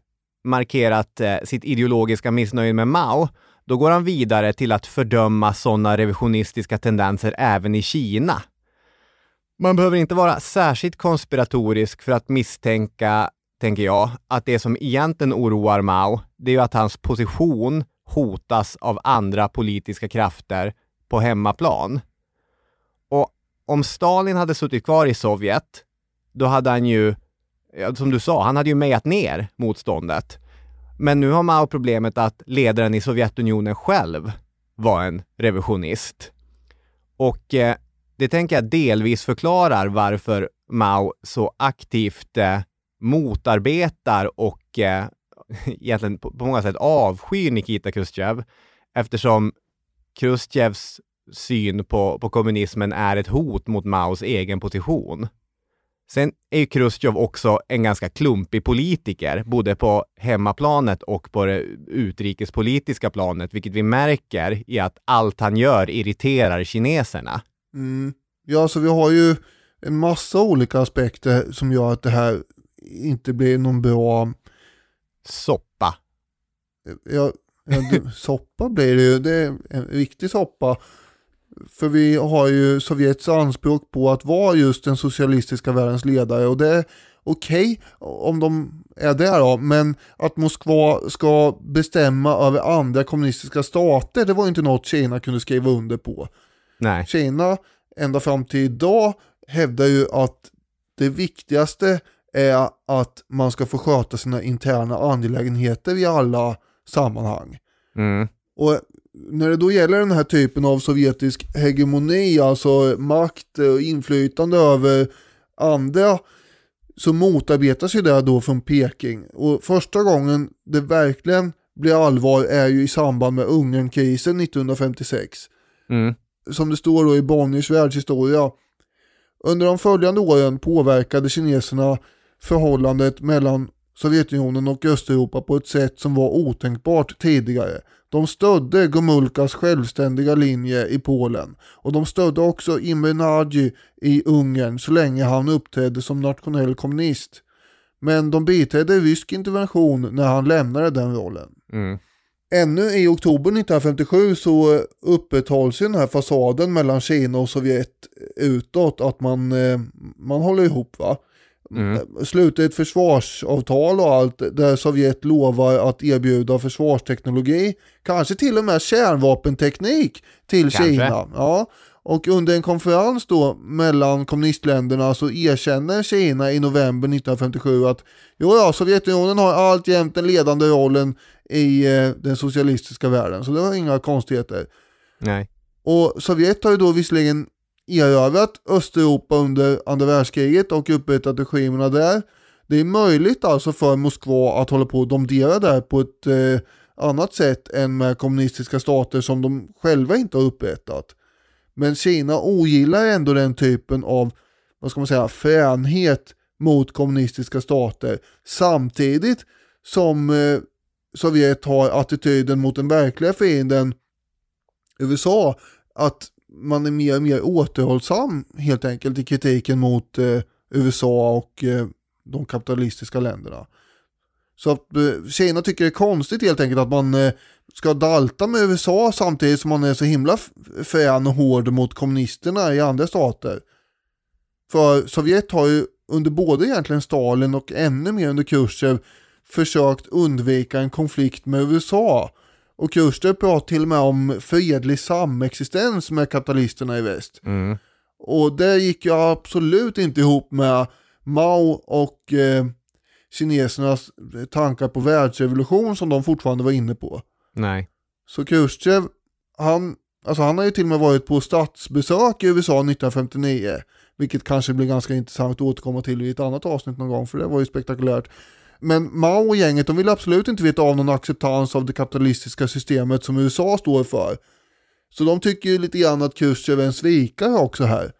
markerat eh, sitt ideologiska missnöje med Mao, då går han vidare till att fördöma sådana revisionistiska tendenser även i Kina. Man behöver inte vara särskilt konspiratorisk för att misstänka, tänker jag, att det som egentligen oroar Mao, det är ju att hans position hotas av andra politiska krafter på hemmaplan. Och om Stalin hade suttit kvar i Sovjet, då hade han ju, som du sa, han hade ju mejat ner motståndet. Men nu har Mao problemet att ledaren i Sovjetunionen själv var en revisionist. Och eh, det tänker jag delvis förklarar varför Mao så aktivt eh, motarbetar och eh, egentligen på, på många sätt avskyr Nikita Khrushchev eftersom Khrushchevs syn på, på kommunismen är ett hot mot Maos egen position. Sen är ju Khrushchev också en ganska klumpig politiker, både på hemmaplanet och på det utrikespolitiska planet, vilket vi märker i att allt han gör irriterar kineserna. Mm. Ja, så vi har ju en massa olika aspekter som gör att det här inte blir någon bra soppa. Ja, ja soppa blir det ju. Det är en riktig soppa. För vi har ju Sovjets anspråk på att vara just den socialistiska världens ledare och det är okej okay om de är det då, men att Moskva ska bestämma över andra kommunistiska stater, det var inte något Kina kunde skriva under på. Nej. Kina, ända fram till idag, hävdar ju att det viktigaste är att man ska få sköta sina interna angelägenheter i alla sammanhang. Mm. Och när det då gäller den här typen av sovjetisk hegemoni, alltså makt och inflytande över andra, så motarbetas ju det då från Peking. Och första gången det verkligen blir allvar är ju i samband med Ungernkrisen 1956. Mm. Som det står då i Bonniers världshistoria. Under de följande åren påverkade kineserna förhållandet mellan Sovjetunionen och Östeuropa på ett sätt som var otänkbart tidigare. De stödde Gomulkas självständiga linje i Polen och de stödde också Imre Nagy i Ungern så länge han uppträdde som nationell kommunist. Men de biträdde rysk intervention när han lämnade den rollen. Mm. Ännu i oktober 1957 så upprätthålls ju den här fasaden mellan Kina och Sovjet utåt att man, eh, man håller ihop va. Mm. Sluta ett försvarsavtal och allt där Sovjet lovar att erbjuda försvarsteknologi, kanske till och med kärnvapenteknik till Kanske. Kina. Ja. Och under en konferens då mellan kommunistländerna så erkänner Kina i november 1957 att jo, ja, Sovjetunionen har alltjämt den ledande rollen i eh, den socialistiska världen, så det var inga konstigheter. Nej. Och Sovjet har ju då visserligen erövrat Östeuropa under andra världskriget och upprättat regimerna där. Det är möjligt alltså för Moskva att hålla på och domdera där på ett eh, annat sätt än med kommunistiska stater som de själva inte har upprättat. Men Kina ogillar ändå den typen av, vad ska man säga, fränhet mot kommunistiska stater samtidigt som eh, Sovjet har attityden mot den verkliga fienden USA att man är mer och mer återhållsam helt enkelt i kritiken mot eh, USA och eh, de kapitalistiska länderna. Så att eh, Kina tycker det är konstigt helt enkelt att man eh, ska dalta med USA samtidigt som man är så himla frän och hård mot kommunisterna i andra stater. För Sovjet har ju under både egentligen Stalin och ännu mer under Khrushchev försökt undvika en konflikt med USA. Och Khrushchev pratar till och med om fredlig samexistens med kapitalisterna i väst. Mm. Och det gick ju absolut inte ihop med Mao och eh, kinesernas tankar på världsrevolution som de fortfarande var inne på. Nej. Så Khrushchev, han, alltså han har ju till och med varit på statsbesök i USA 1959. Vilket kanske blir ganska intressant att återkomma till i ett annat avsnitt någon gång, för det var ju spektakulärt. Men Mao och gänget, de vill absolut inte veta av någon acceptans av det kapitalistiska systemet som USA står för. Så de tycker ju lite grann att Khrushchev är en svikare också här.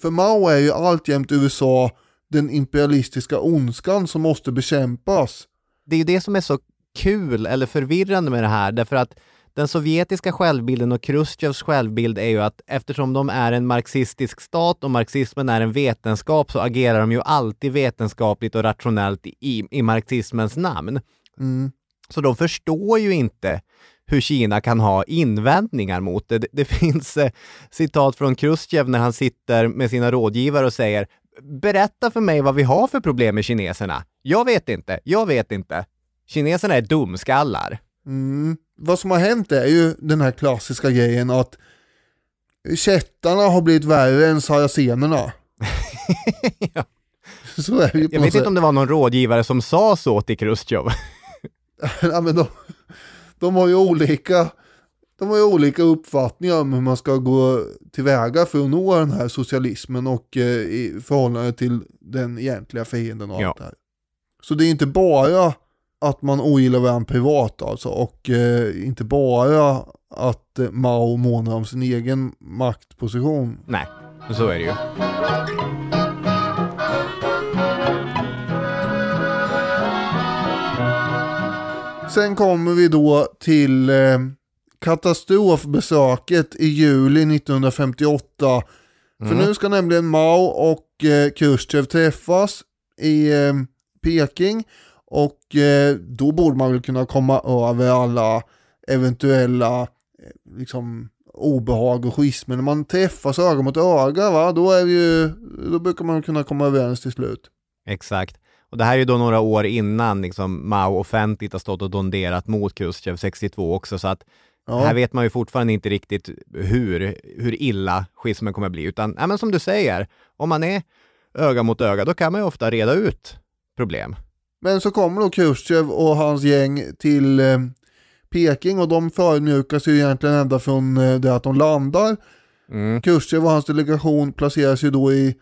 För Mao är ju alltjämt USA den imperialistiska ondskan som måste bekämpas. Det är ju det som är så kul eller förvirrande med det här, därför att den sovjetiska självbilden och Khrushchevs självbild är ju att eftersom de är en marxistisk stat och marxismen är en vetenskap så agerar de ju alltid vetenskapligt och rationellt i, i marxismens namn. Mm. Så de förstår ju inte hur Kina kan ha invändningar mot det. Det, det finns eh, citat från Khrushchev när han sitter med sina rådgivare och säger Berätta för mig vad vi har för problem med kineserna. Jag vet inte, jag vet inte. Kineserna är dumskallar. Mm. Vad som har hänt är ju den här klassiska grejen att kättarna har blivit värre än saracenerna. Ja. Så är det ju på Jag vet sätt. inte om det var någon rådgivare som sa så till Khrushchev. ja, men de, de har ju olika de har ju olika uppfattningar om hur man ska gå tillväga för att nå den här socialismen och eh, i förhållande till den egentliga fienden och Ja. allt det här. Så det är inte bara att man ogillar varandra privat alltså och eh, inte bara att eh, Mao månar om sin egen maktposition. Nej, så är det ju. Sen kommer vi då till eh, katastrofbesöket i juli 1958. För nu ska nämligen Mao och eh, Khrushchev träffas i eh, Peking och eh, då borde man väl kunna komma över alla eventuella eh, liksom, obehag och schismer. När man träffas öga mot öga, va? Då, är ju, då brukar man kunna komma överens till slut. Exakt. Och det här är ju då några år innan liksom, Mao offentligt har stått och donderat mot Khrushchev 62 också, så att Ja. här vet man ju fortfarande inte riktigt hur, hur illa schismen kommer bli, utan ja, men som du säger, om man är öga mot öga, då kan man ju ofta reda ut problem. Men så kommer då Khrushchev och hans gäng till eh, Peking och de förödmjukas ju egentligen ända från eh, det att de landar. Mm. Khrushchev och hans delegation placeras ju då i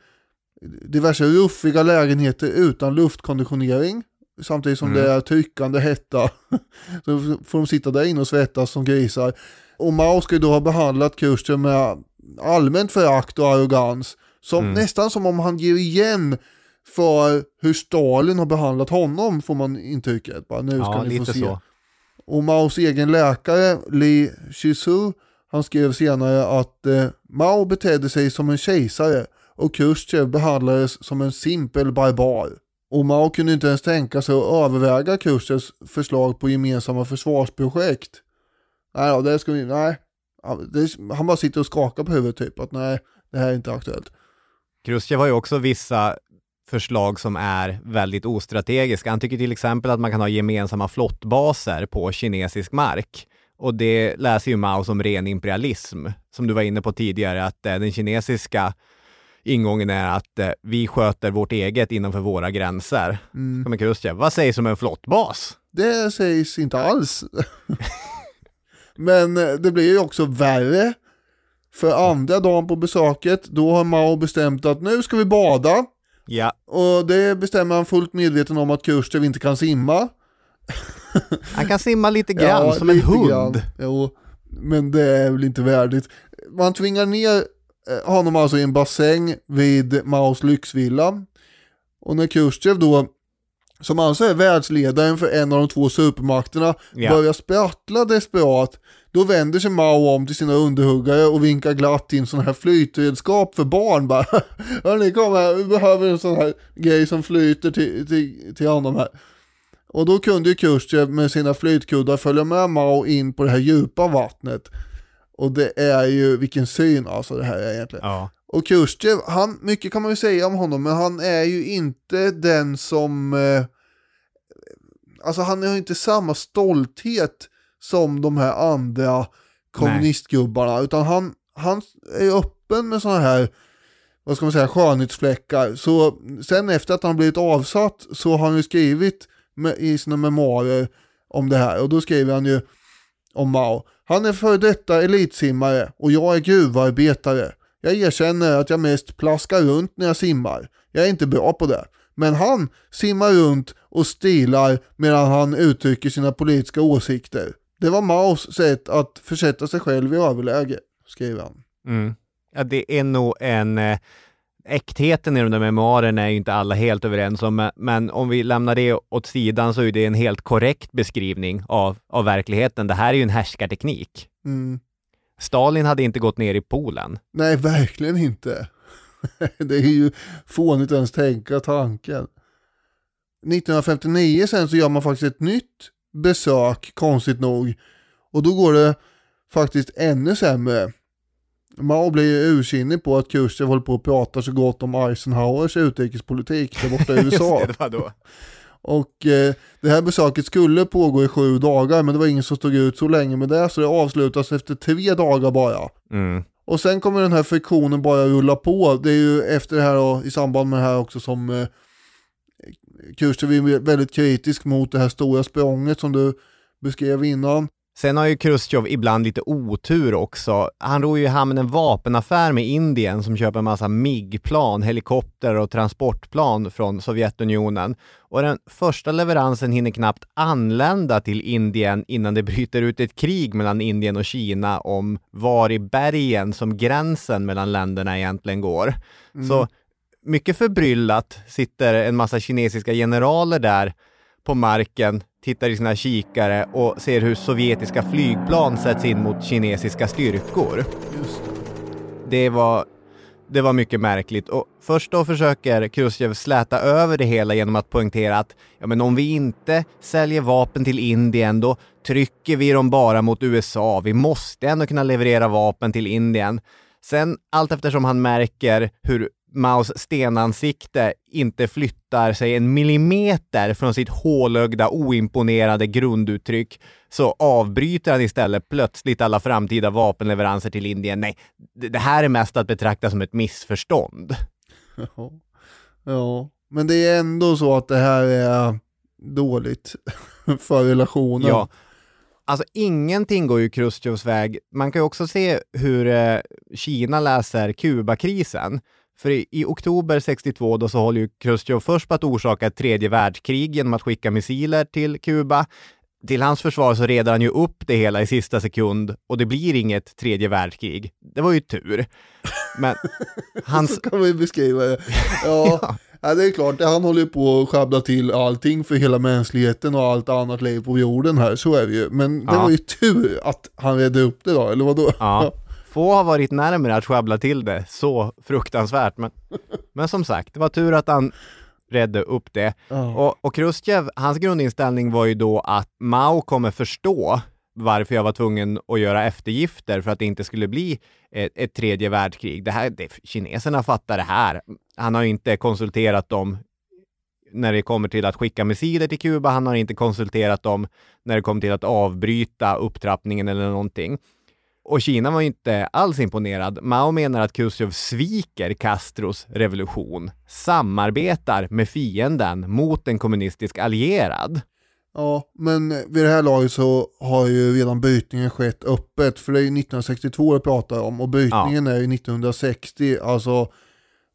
diverse ruffiga lägenheter utan luftkonditionering. Samtidigt som Mm. det är tryckande hetta. så får de sitta där inne och svettas som grisar. Och Mao ska ju då ha behandlat Khrushchev med allmänt förakt och arrogans. Som, Mm. Nästan som om han ger igen för hur Stalin har behandlat honom får man intrycket. Bara, nu ska Ja, ni få se. så. Och Maos egen läkare Li Shizu, han skrev senare att eh, Mao betedde sig som en kejsare och Khrushchev behandlades som en simpel barbar. Och Mao kunde inte ens tänka sig att överväga Khrushchevs förslag på gemensamma försvarsprojekt. Nej, då, det ska vi, nej. Ja, han bara sitter och skakar på huvudet typ att nej, det här är inte aktuellt. Khrushchev har ju också vissa förslag som är väldigt ostrategiska. Han tycker till exempel att man kan ha gemensamma flottbaser på kinesisk mark. Och det läser ju Mao som ren imperialism, som du var inne på tidigare, att eh, den kinesiska ingången är att eh, vi sköter vårt eget innanför våra gränser. Mm. Khrushchev, vad sägs om en flottbas? Det sägs inte alls. Men eh, det blir ju också värre. För andra dagen på besöket, då har Mao bestämt att nu ska vi bada. Ja. Och det bestämmer han fullt medveten om att Khrushchev inte kan simma. Han kan simma lite grann, ja, som en hund. Grann. Jo, men det är väl inte värdigt. Man tvingar ner eh, honom alltså i en bassäng vid Maos lyxvilla. Och när Khrushchev då, som alltså är världsledaren för en av de två supermakterna, ja. börjar sprattla desperat, då vänder sig Mao om till sina underhuggare och vinkar glatt in sådana här flytredskap för barn bara. Hörni, kom här, vi behöver en sån här grej som flyter till, till, till honom här. Och då kunde ju Khrushchev med sina flytkuddar följa med Mao in på det här djupa vattnet. Och det är ju, vilken syn alltså det här är egentligen. Ja. Och Khrushchev, han, mycket kan man ju säga om honom, men han är ju inte den som, eh, alltså han har inte samma stolthet som de här andra kommunistgubbarna, Nej. utan han, han är öppen med sådana här vad ska man säga, skönhetsfläckar. Så sen efter att han blivit avsatt så har han ju skrivit i sina memoarer om det här och då skriver han ju om Mao. Han är före detta elitsimmare och jag är gruvarbetare. Jag erkänner att jag mest plaskar runt när jag simmar. Jag är inte bra på det. Men han simmar runt och stilar medan han uttrycker sina politiska åsikter. Det var Maos sätt att försätta sig själv i överläge, skriver han. Mm. Ja, det är nog en eh, äktheten i de där memoarerna är ju inte alla helt överens om, men om vi lämnar det åt sidan så är det en helt korrekt beskrivning av, av verkligheten. Det här är ju en härskarteknik. Mm. Stalin hade inte gått ner i Polen. Nej, verkligen inte. det är ju fånigt ens tänka tanken. 1959 sen så gör man faktiskt ett nytt besök, konstigt nog. Och då går det faktiskt ännu sämre. Mao blir ju ursinnig på att Khrushchev håller på att prata så gott om Eisenhowers utrikespolitik där borta i USA. det då. Och eh, det här besöket skulle pågå i sju dagar men det var ingen som stod ut så länge med det så det avslutas efter tre dagar bara. Mm. Och sen kommer den här friktionen bara rulla på. Det är ju efter det här och i samband med det här också som eh, Khrushchev är väldigt kritisk mot det här stora språnget som du beskrev innan. Sen har ju Khrushchev ibland lite otur också. Han ror ju i hamn en vapenaffär med Indien som köper en massa MIG-plan, helikopter och transportplan från Sovjetunionen. Och den första leveransen hinner knappt anlända till Indien innan det bryter ut ett krig mellan Indien och Kina om var i bergen som gränsen mellan länderna egentligen går. Mm. Så mycket förbryllat sitter en massa kinesiska generaler där på marken tittar i sina kikare och ser hur sovjetiska flygplan sätts in mot kinesiska styrkor. Det. var, det var mycket märkligt och först då försöker Khrushchev släta över det hela genom att poängtera att ja, men om vi inte säljer vapen till Indien då trycker vi dem bara mot USA. Vi måste ändå kunna leverera vapen till Indien. Sen allt eftersom han märker hur Maos stenansikte inte flyttar sig en millimeter från sitt hålögda, oimponerade grunduttryck så avbryter han istället plötsligt alla framtida vapenleveranser till Indien. Nej, det här är mest att betrakta som ett missförstånd. Ja, ja. men det är ändå så att det här är dåligt för relationen. Ja. Alltså ingenting går ju Khrushchevs väg. Man kan ju också se hur eh, Kina läser Kubakrisen. För i, i, oktober 62 då så håller ju Khrushchev först på att orsaka ett tredje världskrig genom att skicka missiler till Kuba. Till hans försvar så redar han ju upp det hela i sista sekund och det blir inget tredje världskrig. Det var ju tur. Men hans... så kan man ju beskriva det. Ja, ja. ja det är klart, han håller ju på att sjabbla till allting för hela mänskligheten och allt annat liv på jorden här, så är det ju. Men det ja. var ju tur att han redde upp det då, eller vadå? Ja. Få har varit närmare att sjabbla till det så fruktansvärt. Men, men som sagt, det var tur att han redde upp det. Oh. Och, och Khrushchev, hans grundinställning var ju då att Mao kommer förstå varför jag var tvungen att göra eftergifter för att det inte skulle bli ett, ett tredje världskrig. Det här, det, kineserna fattar det här. Han har inte konsulterat dem när det kommer till att skicka missiler till Kuba. Han har inte konsulterat dem när det kommer till att avbryta upptrappningen eller någonting. Och Kina var inte alls imponerad. Mao menar att Khrushchev sviker Castros revolution, samarbetar med fienden mot en kommunistisk allierad. Ja, men vid det här laget så har ju redan brytningen skett öppet, för det är ju 1962 jag pratar om och brytningen ja. är ju 1960, alltså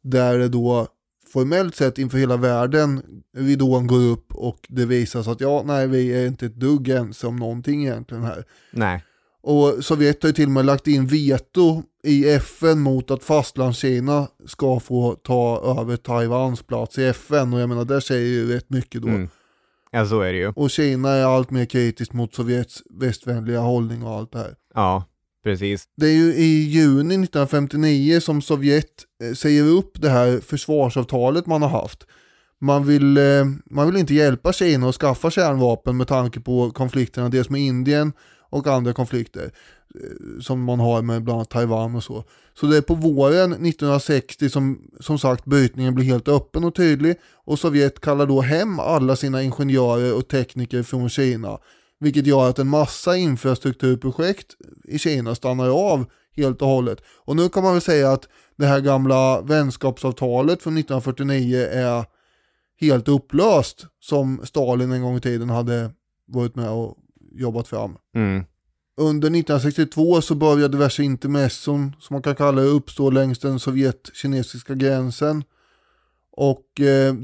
där det då formellt sett inför hela världen ridån går upp och det visar sig att ja, nej, vi är inte ett dugg ense om någonting egentligen här. Nej. Och Sovjet har ju till och med lagt in veto i FN mot att fastlandskina ska få ta över Taiwans plats i FN och jag menar, där säger ju rätt mycket då. Mm. Ja, så är det ju. Och Kina är allt mer kritiskt mot Sovjets västvänliga hållning och allt det här. Ja, precis. Det är ju i juni 1959 som Sovjet eh, säger upp det här försvarsavtalet man har haft. Man vill, eh, man vill inte hjälpa Kina att skaffa kärnvapen med tanke på konflikterna dels med Indien och andra konflikter eh, som man har med bland annat Taiwan och så. Så det är på våren 1960 som som sagt brytningen blir helt öppen och tydlig och Sovjet kallar då hem alla sina ingenjörer och tekniker från Kina. Vilket gör att en massa infrastrukturprojekt i Kina stannar av helt och hållet. Och nu kan man väl säga att det här gamla vänskapsavtalet från 1949 är helt upplöst som Stalin en gång i tiden hade varit med och jobbat fram. Mm. Under 1962 så började diverse intermesson, som man kan kalla det, uppstå längs den sovjet-kinesiska gränsen. Och eh,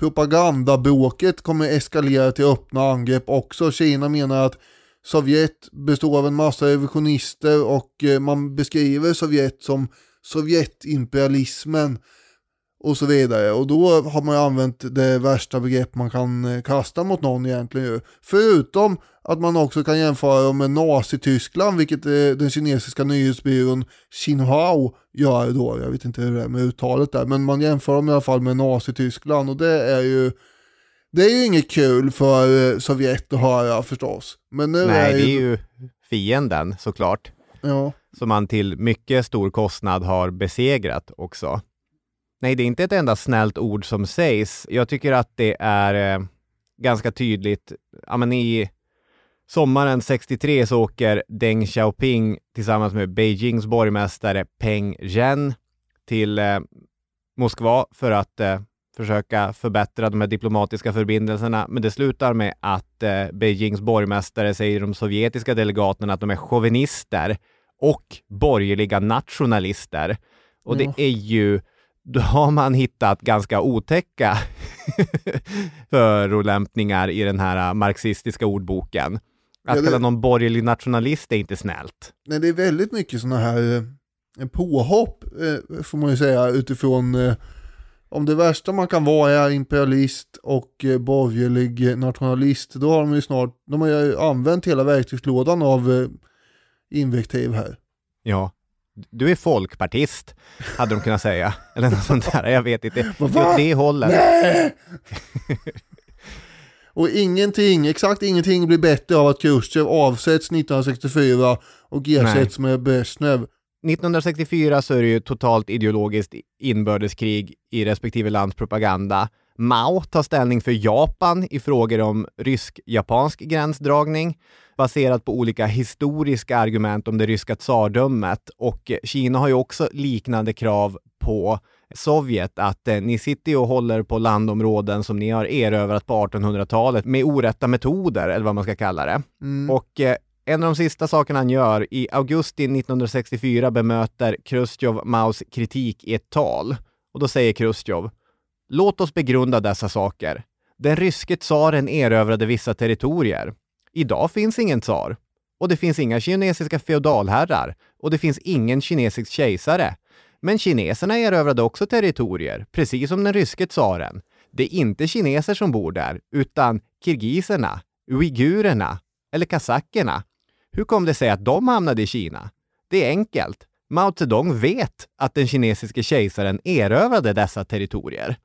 propagandabråket kommer eskalera till öppna angrepp också. Kina menar att Sovjet består av en massa revisionister och eh, man beskriver Sovjet som Sovjetimperialismen och så vidare. Och då har man ju använt det värsta begrepp man kan eh, kasta mot någon egentligen ju. Förutom att man också kan jämföra dem med Nazityskland, vilket eh, den kinesiska nyhetsbyrån Xinhua gör då. Jag vet inte hur det är med uttalet där, men man jämför dem i alla fall med Nazityskland och det är ju det är ju inget kul för eh, Sovjet att höra förstås. Men nu Nej, är ju... det är ju fienden såklart. Ja. Som man till mycket stor kostnad har besegrat också. Nej, det är inte ett enda snällt ord som sägs. Jag tycker att det är eh, ganska tydligt. Ja, men I sommaren 63 så åker Deng Xiaoping tillsammans med Beijings borgmästare Peng Zhen till eh, Moskva för att eh, försöka förbättra de här diplomatiska förbindelserna. Men det slutar med att eh, Beijings borgmästare säger de sovjetiska delegaterna att de är chauvinister och borgerliga nationalister. Och det är ju då har man hittat ganska otäcka förolämpningar i den här marxistiska ordboken. Att ja, det... kalla någon borgerlig nationalist är inte snällt. Nej, det är väldigt mycket sådana här eh, påhopp, eh, får man ju säga, utifrån eh, om det värsta man kan vara är imperialist och borgerlig nationalist, då har de ju snart, de har ju använt hela verktygslådan av invektiv här. Ja, du är folkpartist, hade de kunnat säga. Eller något sånt där, jag vet inte. Åt det hållet. Nej! och ingenting, exakt ingenting blir bättre av att Khrushchev avsätts 1964 och ersätts med Brezhnev. 1964 så är det ju totalt ideologiskt inbördeskrig i respektive lands propaganda. Mao tar ställning för Japan i frågor om rysk-japansk gränsdragning baserat på olika historiska argument om det ryska tsardömet och Kina har ju också liknande krav på Sovjet att eh, ni sitter och håller på landområden som ni har erövrat på 1800-talet med orätta metoder, eller vad man ska kalla det. Mm. Och eh, en av de sista sakerna han gör, i augusti 1964 bemöter Chrusjtjov Maos kritik i ett tal. Och då säger Chrusjtjov, låt oss begrunda dessa saker. Den ryske tsaren erövrade vissa territorier. Idag finns ingen tsar. Och det finns inga kinesiska feodalherrar. Och det finns ingen kinesisk kejsare. Men kineserna erövrade också territorier, precis som den ryske tsaren. Det är inte kineser som bor där, utan kirgiserna, uigurerna eller kazackerna. Hur kom det sig att de hamnade i Kina? Det är enkelt. Mao Zedong vet att den kinesiske kejsaren erövrade dessa territorier.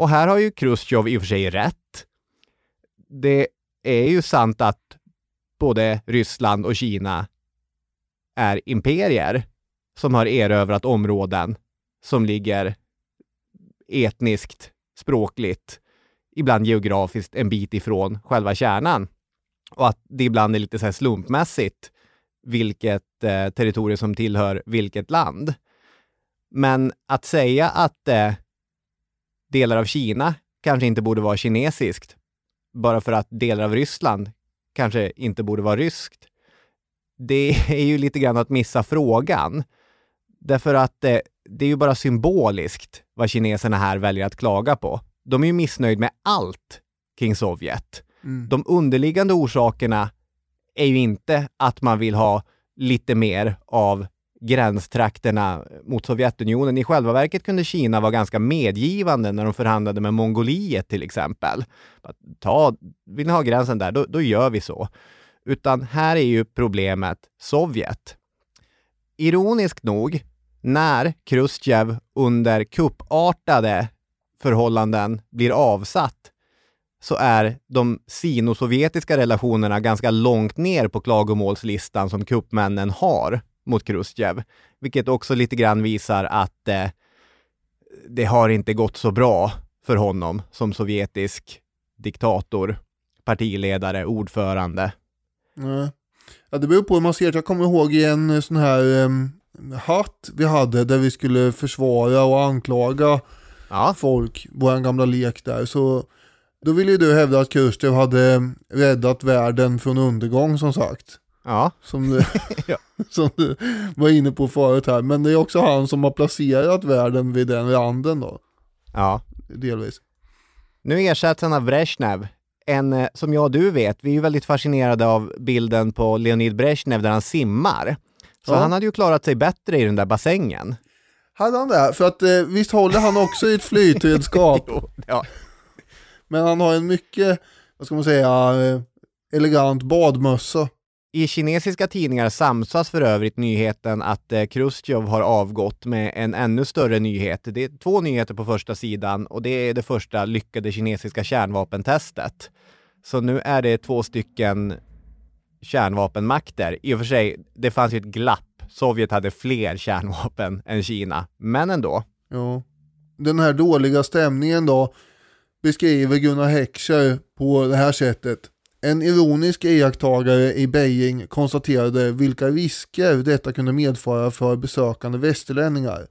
Och här har ju Chrusjtjov i och för sig rätt. Det är ju sant att både Ryssland och Kina är imperier som har erövrat områden som ligger etniskt, språkligt, ibland geografiskt en bit ifrån själva kärnan. Och att det ibland är lite så här slumpmässigt vilket eh, territorium som tillhör vilket land. Men att säga att eh, delar av Kina kanske inte borde vara kinesiskt, bara för att delar av Ryssland kanske inte borde vara ryskt, det är ju lite grann att missa frågan. Därför att eh, det är ju bara symboliskt vad kineserna här väljer att klaga på. De är ju missnöjda med allt kring Sovjet. Mm. De underliggande orsakerna är ju inte att man vill ha lite mer av gränstrakterna mot Sovjetunionen. I själva verket kunde Kina vara ganska medgivande när de förhandlade med Mongoliet till exempel. Ta, vill ni ha gränsen där, då, då gör vi så. Utan här är ju problemet Sovjet. Ironiskt nog, när Khrushchev under kuppartade förhållanden blir avsatt så är de sinosovjetiska relationerna ganska långt ner på klagomålslistan som kuppmännen har mot Khrushchev. Vilket också lite grann visar att eh, det har inte gått så bra för honom som sovjetisk diktator, partiledare, ordförande. Nej. Ja, det beror på hur man ser det. Jag kommer ihåg i en eh, sån här um, hatt vi hade där vi skulle försvara och anklaga Ja, folk, vår gamla lek där. Så då ville ju du hävda att Khrushchev hade räddat världen från undergång som sagt. Ja, Som du, Ja. som du var inne på förut här. Men det är också han som har placerat världen vid den randen då, ja. delvis. Nu ersätts han av Brezhnev. En, eh, som jag och du vet, vi är ju väldigt fascinerade av bilden på Leonid Brezhnev där han simmar. Så Ja. han hade ju klarat sig bättre i den där bassängen. Hade han det? För att eh, visst håller han också i ett flytredskap. Jo, ja. Men han har en mycket, vad ska man säga, eh, elegant badmössa. I kinesiska tidningar samsas för övrigt nyheten att eh, Khrushchev har avgått med en ännu större nyhet. Det är två nyheter på första sidan och det är det första lyckade kinesiska kärnvapentestet. Så nu är det två stycken kärnvapenmakter. I och för sig, det fanns ju ett glapp. Sovjet hade fler kärnvapen än Kina, men ändå. Ja. Den här dåliga stämningen då beskriver Gunnar Heckscher på det här sättet. En ironisk iakttagare i Beijing konstaterade vilka risker detta kunde medföra för besökande västerlänningar.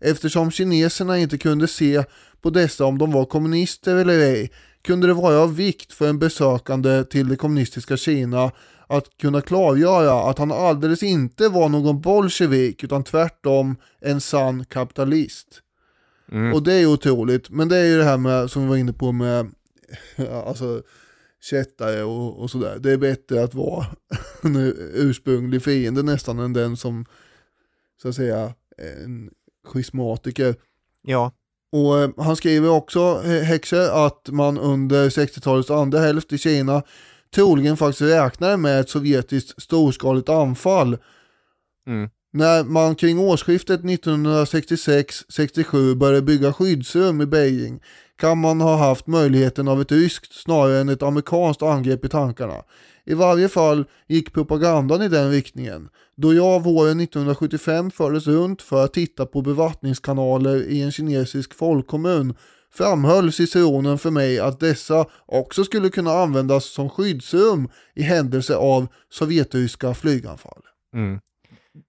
Eftersom kineserna inte kunde se på dessa om de var kommunister eller ej kunde det vara av vikt för en besökande till det kommunistiska Kina att kunna klargöra att han alldeles inte var någon bolsjevik utan tvärtom en sann kapitalist. Mm. Och det är otroligt, men det är ju det här med, som vi var inne på med alltså, kättare och, och sådär. Det är bättre att vara en ursprunglig fiende nästan än den som, så att säga, en schismatiker. Ja, Och eh, han skriver också, Heckscher, att man under 60-talets andra hälft i Kina troligen faktiskt räknade med ett sovjetiskt storskaligt anfall. Mm. När man kring årsskiftet 1966-67 började bygga skyddsrum i Beijing kan man ha haft möjligheten av ett ryskt snarare än ett amerikanskt angrepp i tankarna. I varje fall gick propagandan i den riktningen. Då jag våren 1975 fördes runt för att titta på bevattningskanaler i en kinesisk folkkommun framhöll ciceronen för mig att dessa också skulle kunna användas som skyddsrum i händelse av sovjetryska flyganfall. Mm.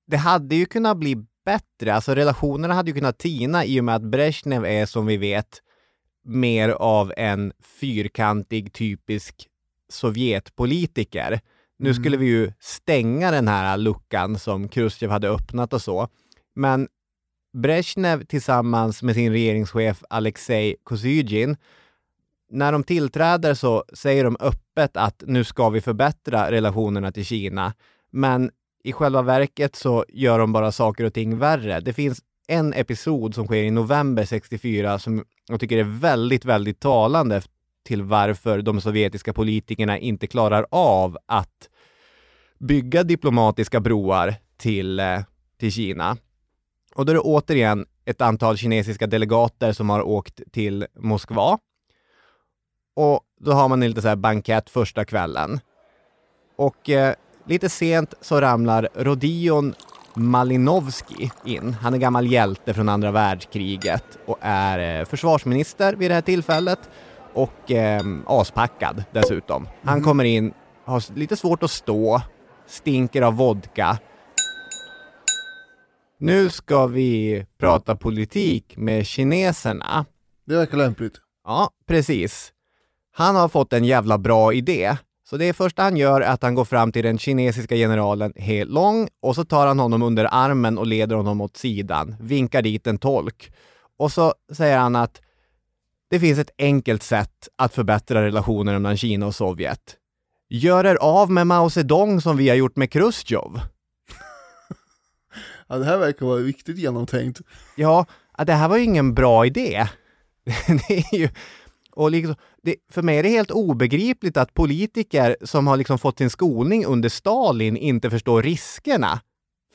Det hade ju kunnat bli bättre, alltså relationerna hade ju kunnat tina i och med att Brezhnev är som vi vet mer av en fyrkantig typisk Sovjetpolitiker. Nu skulle vi ju stänga den här luckan som Khrushchev hade öppnat och så. Men Brezhnev tillsammans med sin regeringschef Alexej Kosygin, när de tillträder så säger de öppet att nu ska vi förbättra relationerna till Kina. Men i själva verket så gör de bara saker och ting värre. Det finns en episod som sker i november 64 som jag tycker det är väldigt, väldigt talande till varför de sovjetiska politikerna inte klarar av att bygga diplomatiska broar till, eh, till Kina. Och då är det återigen ett antal kinesiska delegater som har åkt till Moskva. Och då har man en lite så här bankett första kvällen. Och eh, lite sent så ramlar Rodion Malinovski in. Han är gammal hjälte från andra världskriget och är eh, försvarsminister vid det här tillfället och eh, aspackad dessutom. Han kommer in, har lite svårt att stå, stinker av vodka. Nu ska vi prata politik med kineserna. Det verkar lämpligt. Ja, precis. Han har fått en jävla bra idé. Så det första han gör är att han går fram till den kinesiska generalen He Long och så tar han honom under armen och leder honom åt sidan, vinkar dit en tolk. Och så säger han att det finns ett enkelt sätt att förbättra relationerna mellan Kina och Sovjet. Gör er av med Mao Zedong som vi har gjort med Chrusjtjov. Ja, det här verkar vara riktigt genomtänkt. Ja, det här var ju ingen bra idé. det är ju, och liksom, det, för mig är det helt obegripligt att politiker som har liksom fått sin skolning under Stalin inte förstår riskerna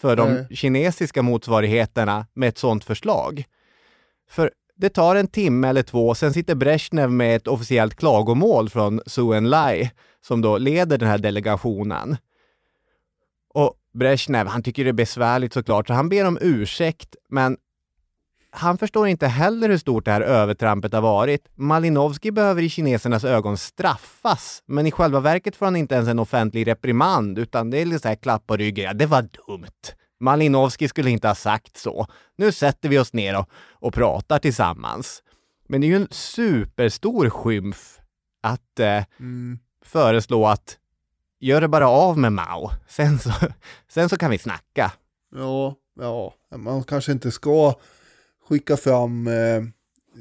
för de Nej. kinesiska motsvarigheterna med ett sådant förslag. För det tar en timme eller två, sen sitter Brezhnev med ett officiellt klagomål från Su Enlai som då leder den här delegationen. Och Brezhnev, han tycker det är besvärligt såklart, så han ber om ursäkt, men han förstår inte heller hur stort det här övertrampet har varit. Malinovski behöver i kinesernas ögon straffas, men i själva verket får han inte ens en offentlig reprimand, utan det är lite så här klapp på ryggen. Ja, det var dumt. Malinovski skulle inte ha sagt så. Nu sätter vi oss ner och, och pratar tillsammans. Men det är ju en superstor skymf att eh, Mm. föreslå att gör det bara av med Mao. Sen så, sen så kan vi snacka. Ja, ja, man kanske inte ska skicka fram eh,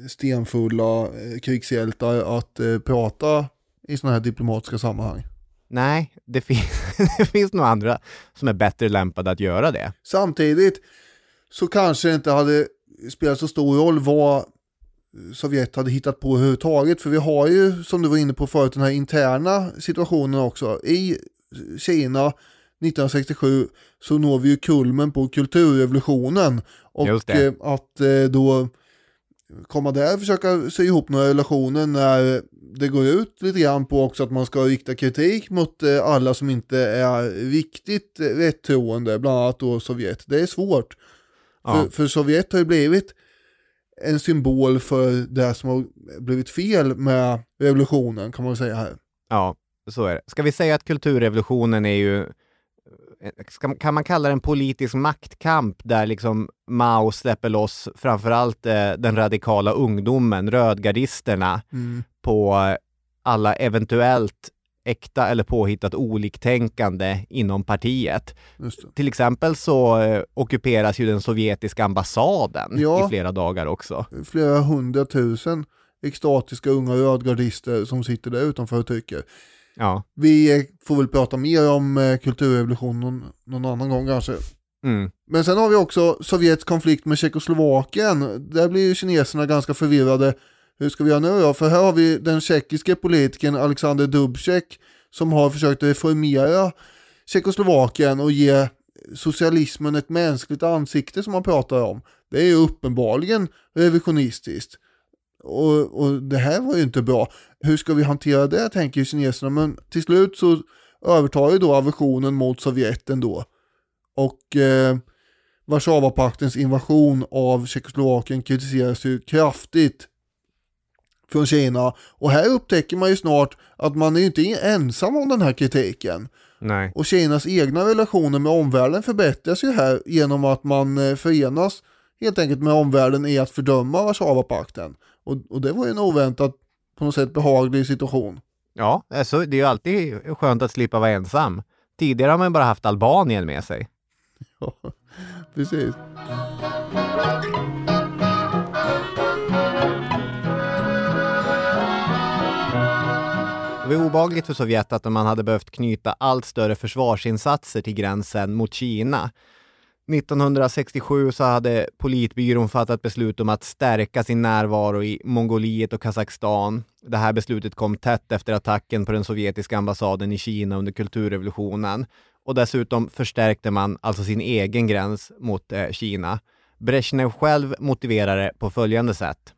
stenfulla eh, krigshjältar att eh, prata i sådana här diplomatiska sammanhang. Nej, det, fin det finns nog andra som är bättre lämpade att göra det. Samtidigt så kanske det inte hade spelat så stor roll vad Sovjet hade hittat på överhuvudtaget. För vi har ju, som du var inne på förut, den här interna situationen också. I Kina 1967 så når vi ju kulmen på kulturrevolutionen. Och eh, att eh, då komma där och försöka sy ihop några relationer när det går ut lite grann på också att man ska rikta kritik mot eh, alla som inte är riktigt rättroende, bland annat då Sovjet. Det är svårt. Ja. För, för Sovjet har ju blivit en symbol för det som har blivit fel med revolutionen kan man säga här. Ja, så är det. Ska vi säga att kulturrevolutionen är ju, ska, kan man kalla det en politisk maktkamp där liksom Mao släpper loss framförallt eh, den radikala ungdomen, rödgardisterna, på eh, alla eventuellt äkta eller påhittat oliktänkande inom partiet. Till exempel så eh, ockuperas ju den sovjetiska ambassaden Ja. i flera dagar också. Flera hundratusen extatiska unga rödgardister som sitter där utanför och tycker. Ja. Vi får väl prata mer om eh, kulturrevolutionen någon, någon annan gång kanske. Mm. Men sen har vi också Sovjets konflikt med Tjeckoslovakien. Där blir ju kineserna ganska förvirrade. Hur ska vi göra nu då? För här har vi den tjeckiske politikern Alexander Dubček som har försökt reformera Tjeckoslovakien och ge socialismen ett mänskligt ansikte som man pratar om. Det är ju uppenbarligen revisionistiskt. Och, och det här var ju inte bra. Hur ska vi hantera det tänker ju kineserna. Men till slut så övertar ju då aversionen mot Sovjet ändå. Och eh, Warszawapaktens invasion av Tjeckoslovakien kritiseras ju kraftigt från Kina. Och här upptäcker man ju snart att man är ju inte ensam om den här kritiken. Nej. Och Kinas egna relationer med omvärlden förbättras ju här genom att man eh, förenas helt enkelt med omvärlden i att fördöma Warszawapakten. Och, och det var ju en oväntat på något sätt behaglig situation. Ja, alltså, det är ju alltid skönt att slippa vara ensam. Tidigare har man bara haft Albanien med sig. Ja, precis. Det var obagligt för Sovjet att man hade behövt knyta allt större försvarsinsatser till gränsen mot Kina. 1967 så hade politbyrån fattat beslut om att stärka sin närvaro i Mongoliet och Kazakstan. Det här beslutet kom tätt efter attacken på den sovjetiska ambassaden i Kina under kulturrevolutionen. Och dessutom förstärkte man alltså sin egen gräns mot eh, Kina. Brezhnev själv motiverar det på följande sätt.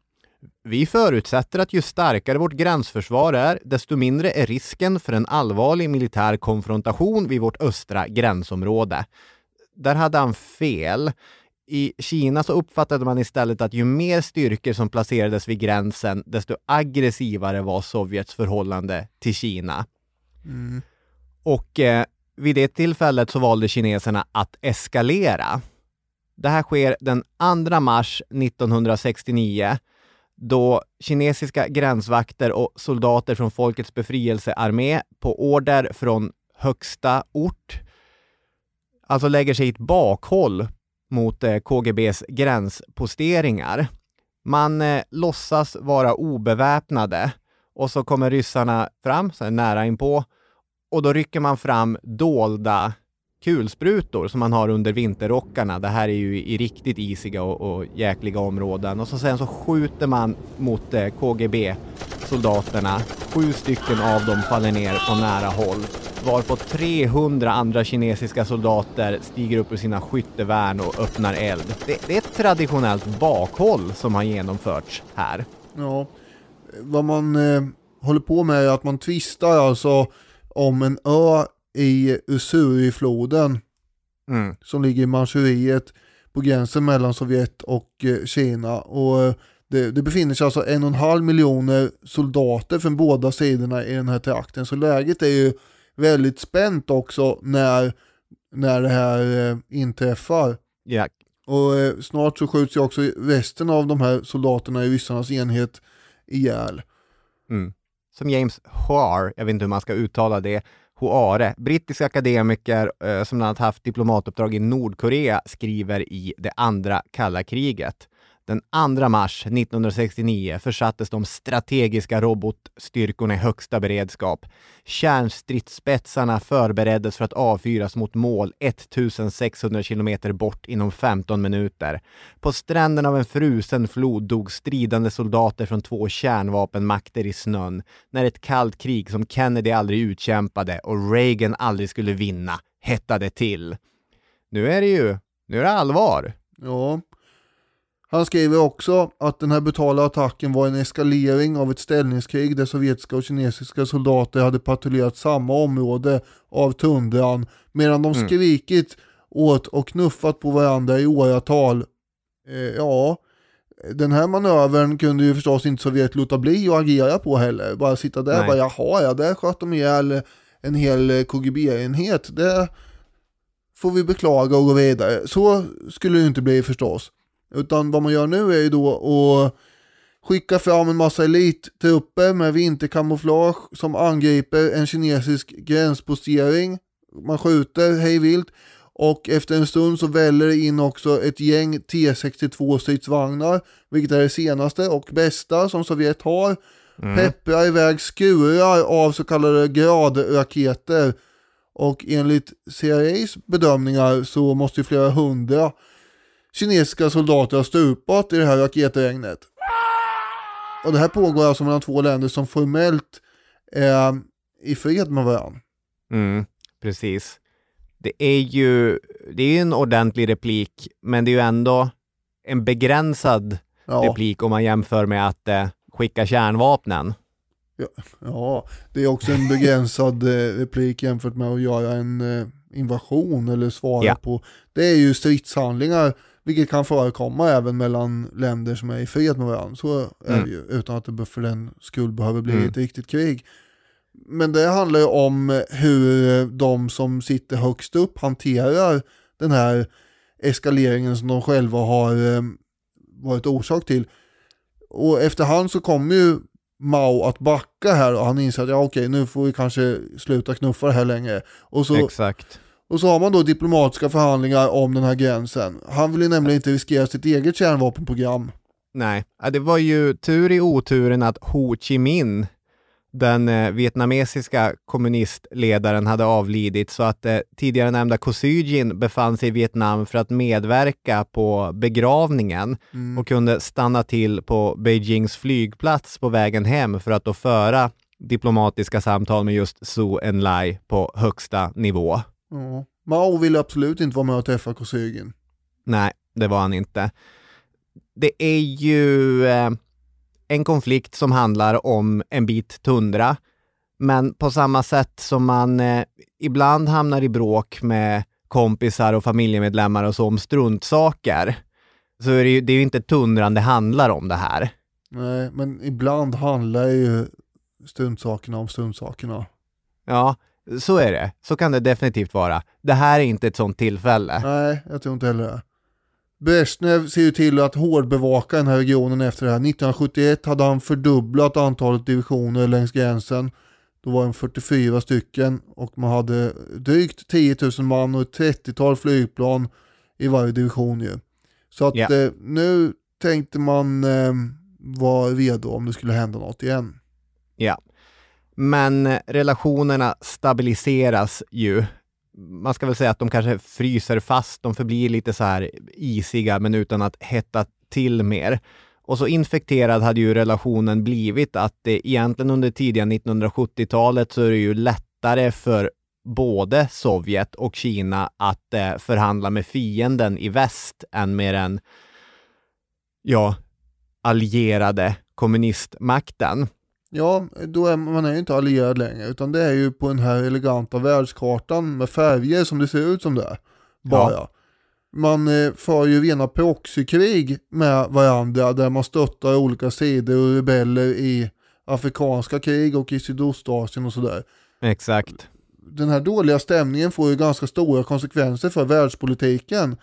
Vi förutsätter att ju starkare vårt gränsförsvar är, desto mindre är risken för en allvarlig militär konfrontation vid vårt östra gränsområde. Där hade han fel. I Kina så uppfattade man istället att ju mer styrkor som placerades vid gränsen, desto aggressivare var Sovjets förhållande till Kina. Mm. Och eh, vid det tillfället så valde kineserna att eskalera. Det här sker den 2 mars 1969 då kinesiska gränsvakter och soldater från Folkets befrielsearmé på order från högsta ort alltså lägger sig i ett bakhåll mot eh, KGBs gränsposteringar. Man eh, låtsas vara obeväpnade och så kommer ryssarna fram, så nära inpå, och då rycker man fram dolda kulsprutor som man har under vinterrockarna. Det här är ju i riktigt isiga och, och jäkliga områden. Och så sen så skjuter man mot eh, KGB-soldaterna. Sju stycken av dem faller ner på nära håll. Varpå 300 andra kinesiska soldater stiger upp ur sina skyttevärn och öppnar eld. Det, det är ett traditionellt bakhåll som har genomförts här. Ja, vad man eh, håller på med är att man tvistar alltså om en ö i Usurifloden Mm. som ligger i Manchuriet på gränsen mellan Sovjet och eh, Kina. Och eh, det, det befinner sig alltså en och en halv miljoner soldater från båda sidorna i den här trakten. Så läget är ju väldigt spänt också när, när det här eh, inträffar. Ja, Och eh, snart så skjuts ju också resten av de här soldaterna i ryssarnas enhet ihjäl. Mm. Som James Hoare, jag vet inte hur man ska uttala det, Hoare, brittisk akademiker eh, som bland annat haft diplomatuppdrag i Nordkorea, skriver i det andra kalla kriget. Den 2 mars 1969 försattes de strategiska robotstyrkorna i högsta beredskap. Kärnstridsspetsarna förbereddes för att avfyras mot mål 1600 kilometer bort inom 15 minuter. På stranden av en frusen flod dog stridande soldater från två kärnvapenmakter i snön när ett kallt krig som Kennedy aldrig utkämpade och Reagan aldrig skulle vinna hettade till. Nu är det ju, nu är det allvar. Ja. Han skriver också att den här brutala attacken var en eskalering av ett ställningskrig där sovjetiska och kinesiska soldater hade patrullerat samma område av tundran medan de Mm. skrikit åt och knuffat på varandra i åratal. Eh, ja, den här manövern kunde ju förstås inte Sovjet låta bli att agera på heller. Bara sitta där och bara jaha, ja där sköt de ihjäl en hel eh, KGB-enhet. Det får vi beklaga och gå vidare. Så skulle det inte bli förstås. Utan vad man gör nu är ju då att skicka fram en massa elittrupper med vinterkamouflage som angriper en kinesisk gränspostering. Man skjuter hej vilt och efter en stund så väller det in också ett gäng T62 stridsvagnar, vilket är det senaste och bästa som Sovjet har. Pepprar iväg skurar av så kallade gradraketer och enligt CIAs bedömningar så måste ju flera hundra kinesiska soldater ha stupat i det här raketregnet. Och det här pågår alltså mellan två länder som formellt är i fred med varandra. Mm, precis. Det är ju det är en ordentlig replik, men det är ju ändå en begränsad Ja, replik om man jämför med att eh, skicka kärnvapnen. ja, det är också en begränsad eh, replik jämfört med att göra en eh, invasion eller svara Ja. på. Det är ju stridshandlingar, vilket kan förekomma även mellan länder som är i fred med varandra. Så är Mm. det ju, utan att det för den skull behöver bli Mm. ett riktigt krig. Men det handlar ju om hur de som sitter högst upp hanterar den här eskaleringen som de själva har eh, varit orsak till. Och efterhand så kommer ju Mao att backa här och han inser att ja okej nu får vi kanske sluta knuffa det här längre. Och så, Exakt. Och så har man då diplomatiska förhandlingar om den här gränsen. Han vill ju nämligen inte riskera sitt eget kärnvapenprogram. Nej, det var ju tur i oturen att Ho Chi Minh, den eh, vietnamesiska kommunistledaren, hade avlidit så att eh, tidigare nämnda Kosygin befann sig i Vietnam för att medverka på begravningen Mm. och kunde stanna till på Beijings flygplats på vägen hem för att då föra diplomatiska samtal med just Su Enlai på högsta nivå. Ja. Mao ville absolut inte vara med och träffa Kosygin. Nej, det var han inte. Det är ju eh, en konflikt som handlar om en bit tundra. Men på samma sätt som man eh, ibland hamnar i bråk med kompisar och familjemedlemmar och så om struntsaker, så är det ju, det är ju inte tundran det handlar om det här. Nej, men ibland handlar ju struntsakerna om struntsakerna. Ja, så är det. Så kan det definitivt vara. Det här är inte ett sånt tillfälle. Nej, jag tror inte heller det. Brezhnev ser ju till att hårdbevaka den här regionen efter det här. 1971 hade han fördubblat antalet divisioner längs gränsen. Då var det 44 stycken och man hade drygt 10 000 man och ett 30-tal flygplan i varje division ju. Så att Ja. eh, nu tänkte man eh, vara redo om det skulle hända något igen. Ja. Men relationerna stabiliseras ju. Man ska väl säga att de kanske fryser fast, de förblir lite så här isiga men utan att hetta till mer. Och så infekterad hade ju relationen blivit att det egentligen under tidiga 1970-talet så är det ju lättare för både Sovjet och Kina att eh, förhandla med fienden i väst än med den, ja, allierade kommunistmakten. Ja, då är man är ju inte allierad längre utan det är ju på den här eleganta världskartan med färger som det ser ut som det är. Bara. Man eh, för ju rena proxykrig med varandra där man stöttar olika sidor och rebeller i afrikanska krig och i Sydostasien och sådär. Exakt. Den här dåliga stämningen får ju ganska stora konsekvenser för världspolitiken.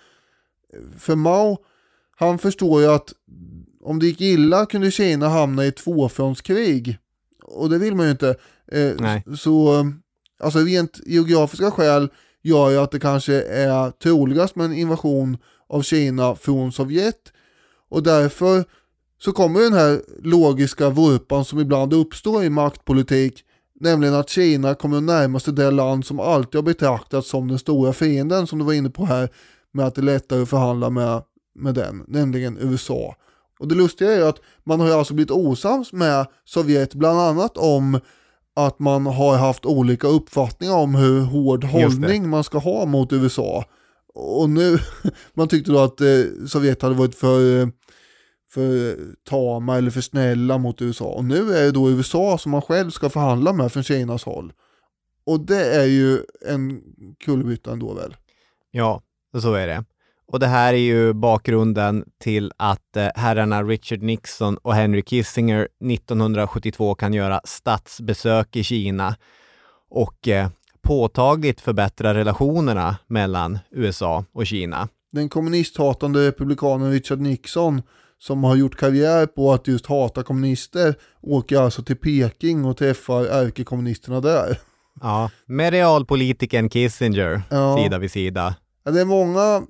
För Mao, han förstår ju att om det gick illa kunde Kina hamna i ett tvåfrontskrig. Och det vill man ju inte. Eh. Så, alltså rent geografiska skäl gör ju att det kanske är troligast med en invasion av Kina från Sovjet. Och därför så kommer den här logiska vurpan som ibland uppstår i maktpolitik, nämligen att Kina kommer att närma sig det land som alltid har betraktats som den stora fienden, som du var inne på här, med att det är lättare att förhandla med, med den, nämligen USA. Och det lustiga är ju att man har ju alltså blivit osams med Sovjet bland annat om att man har haft olika uppfattningar om hur hård hållning man ska ha mot USA. Och nu, man tyckte då att eh, Sovjet hade varit för, eh, för tama eller för snälla mot USA. Och nu är det då USA som man själv ska förhandla med från Kinas håll. Och det är ju en kullerbytta ändå väl. Ja, så är det. Och det här är ju bakgrunden till att eh, herrarna Richard Nixon och Henry Kissinger 1972 kan göra statsbesök i Kina och eh, påtagligt förbättra relationerna mellan USA och Kina. Den kommunisthatande republikanen Richard Nixon som har gjort karriär på att just hata kommunister åker alltså till Peking och träffar ärkekommunisterna där. Ja, med realpolitiken Kissinger Ja. sida vid sida. Ja, det är många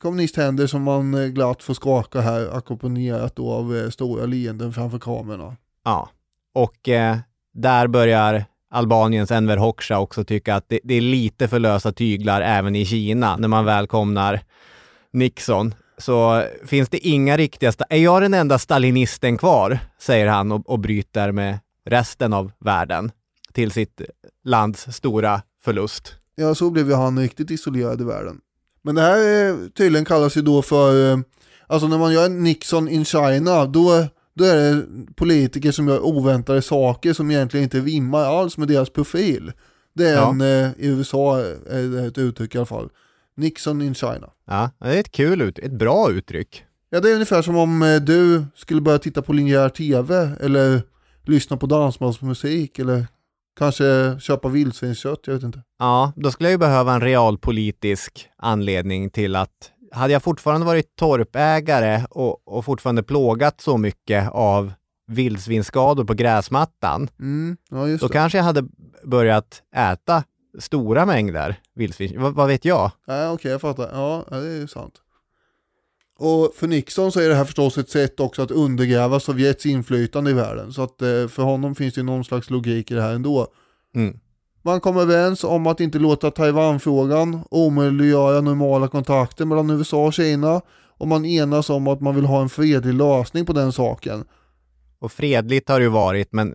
kommunisthänder som man eh, glatt får skaka här ackompanjerat då av eh, stora leenden framför kamerorna. Ja, och eh, där börjar Albaniens Enver Hoxha också tycka att det, det är lite för lösa tyglar även i Kina när man välkomnar Nixon. Så finns det inga riktiga... Är jag den enda stalinisten kvar? Säger han och, och bryter med resten av världen till sitt lands stora förlust. Ja, så blev ju han riktigt isolerad i världen. Men det här tydligen kallas ju då för, eh, alltså när man gör Nixon in China, då, då är det politiker som gör oväntade saker som egentligen inte rimmar alls med deras profil. Det är Ja. en, eh, i USA är det ett uttryck i alla fall. Nixon in China. Ja, det är ett kul ut, ett bra uttryck. Ja, det är ungefär som om eh, du skulle börja titta på linjär tv eller lyssna på dansbandsmusik eller kanske köpa vildsvinskött, jag vet inte. Ja, då skulle jag ju behöva en realpolitisk anledning till att hade jag fortfarande varit torpägare och, och fortfarande plågat så mycket av vildsvinsskador på gräsmattan, Mm, ja då det. kanske jag hade börjat äta stora mängder vildsvin. Vad, vad vet jag? Ja, okej, jag fattar. Ja, det är ju sant. Och för Nixon så är det här förstås ett sätt också att undergräva Sovjets inflytande i världen. Så att eh, för honom finns det någon slags logik i det här ändå. Mm. Man kommer överens om att inte låta Taiwanfrågan omöjliggöra normala kontakter mellan USA och Kina. Och man enas om att man vill ha en fredlig lösning på den saken. Och fredligt har det ju varit, men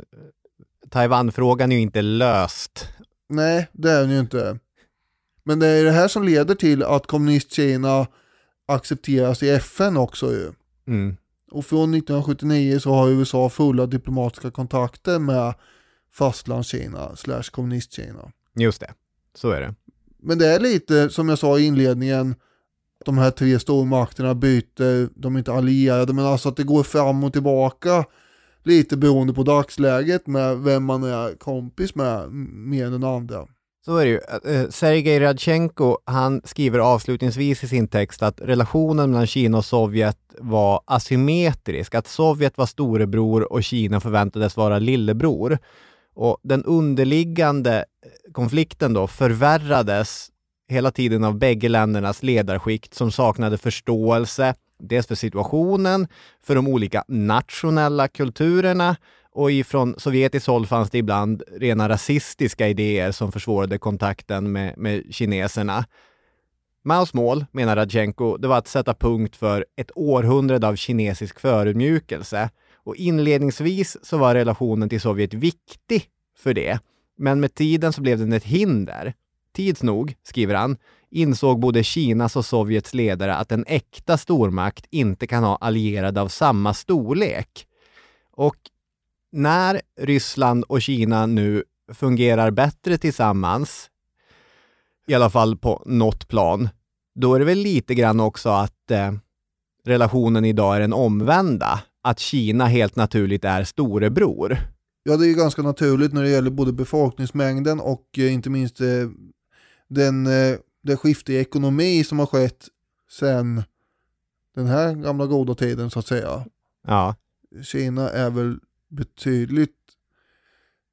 Taiwanfrågan är ju inte löst. Nej, det är den ju inte. Men det är det här som leder till att kommunist-Kina accepteras i FN också ju. Mm. Och från 1979 så har USA fulla diplomatiska kontakter med fastlandskina slash kommunistkina. Just det, så är det. Men det är lite som jag sa i inledningen, de här tre stormakterna byter, de är inte allierade, men alltså att det går fram och tillbaka lite beroende på dagsläget med vem man är kompis med mer än den andra. Så är det ju. Eh, Sergej Radchenko, han skriver avslutningsvis i sin text att relationen mellan Kina och Sovjet var asymmetrisk, att Sovjet var storebror och Kina förväntades vara lillebror. Och den underliggande eh, konflikten då förvärrades hela tiden av bägge ländernas ledarskikt som saknade förståelse, dels för situationen, för de olika nationella kulturerna och ifrån sovjetiskt håll fanns det ibland rena rasistiska idéer som försvårade kontakten med, med kineserna. Maos mål, menar Radchenko, det var att sätta punkt för ett århundrade av kinesisk förödmjukelse. Och inledningsvis så var relationen till Sovjet viktig för det. Men med tiden så blev den ett hinder. Tids nog, skriver han, insåg både Kinas och Sovjets ledare att en äkta stormakt inte kan ha allierade av samma storlek. Och när Ryssland och Kina nu fungerar bättre tillsammans, i alla fall på något plan, då är det väl lite grann också att eh, relationen idag är den omvända. Att Kina helt naturligt är storebror. Ja, det är ganska naturligt när det gäller både befolkningsmängden och eh, inte minst eh, den, eh, det skifte i ekonomi som har skett sedan den här gamla goda tiden så att säga. Ja. Kina är väl betydligt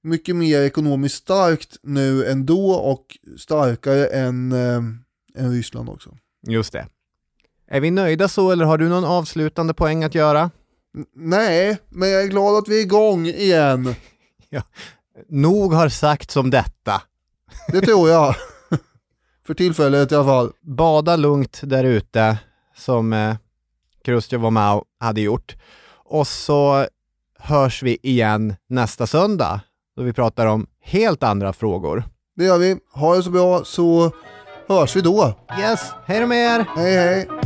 mycket mer ekonomiskt starkt nu än då och starkare än, äh, än Ryssland också. Just det. Är vi nöjda så eller har du någon avslutande poäng att göra? N nej, men jag är glad att vi är igång igen. ja. Nog har sagt om detta. Det tror jag. För tillfället i alla fall. Bada lugnt där ute som eh, Chrusjtjov och Mao hade gjort. Och så hörs vi igen nästa söndag då vi pratar om helt andra frågor. Det gör vi. Ha det så bra så hörs vi då. Yes, hej då med er! Hej hej!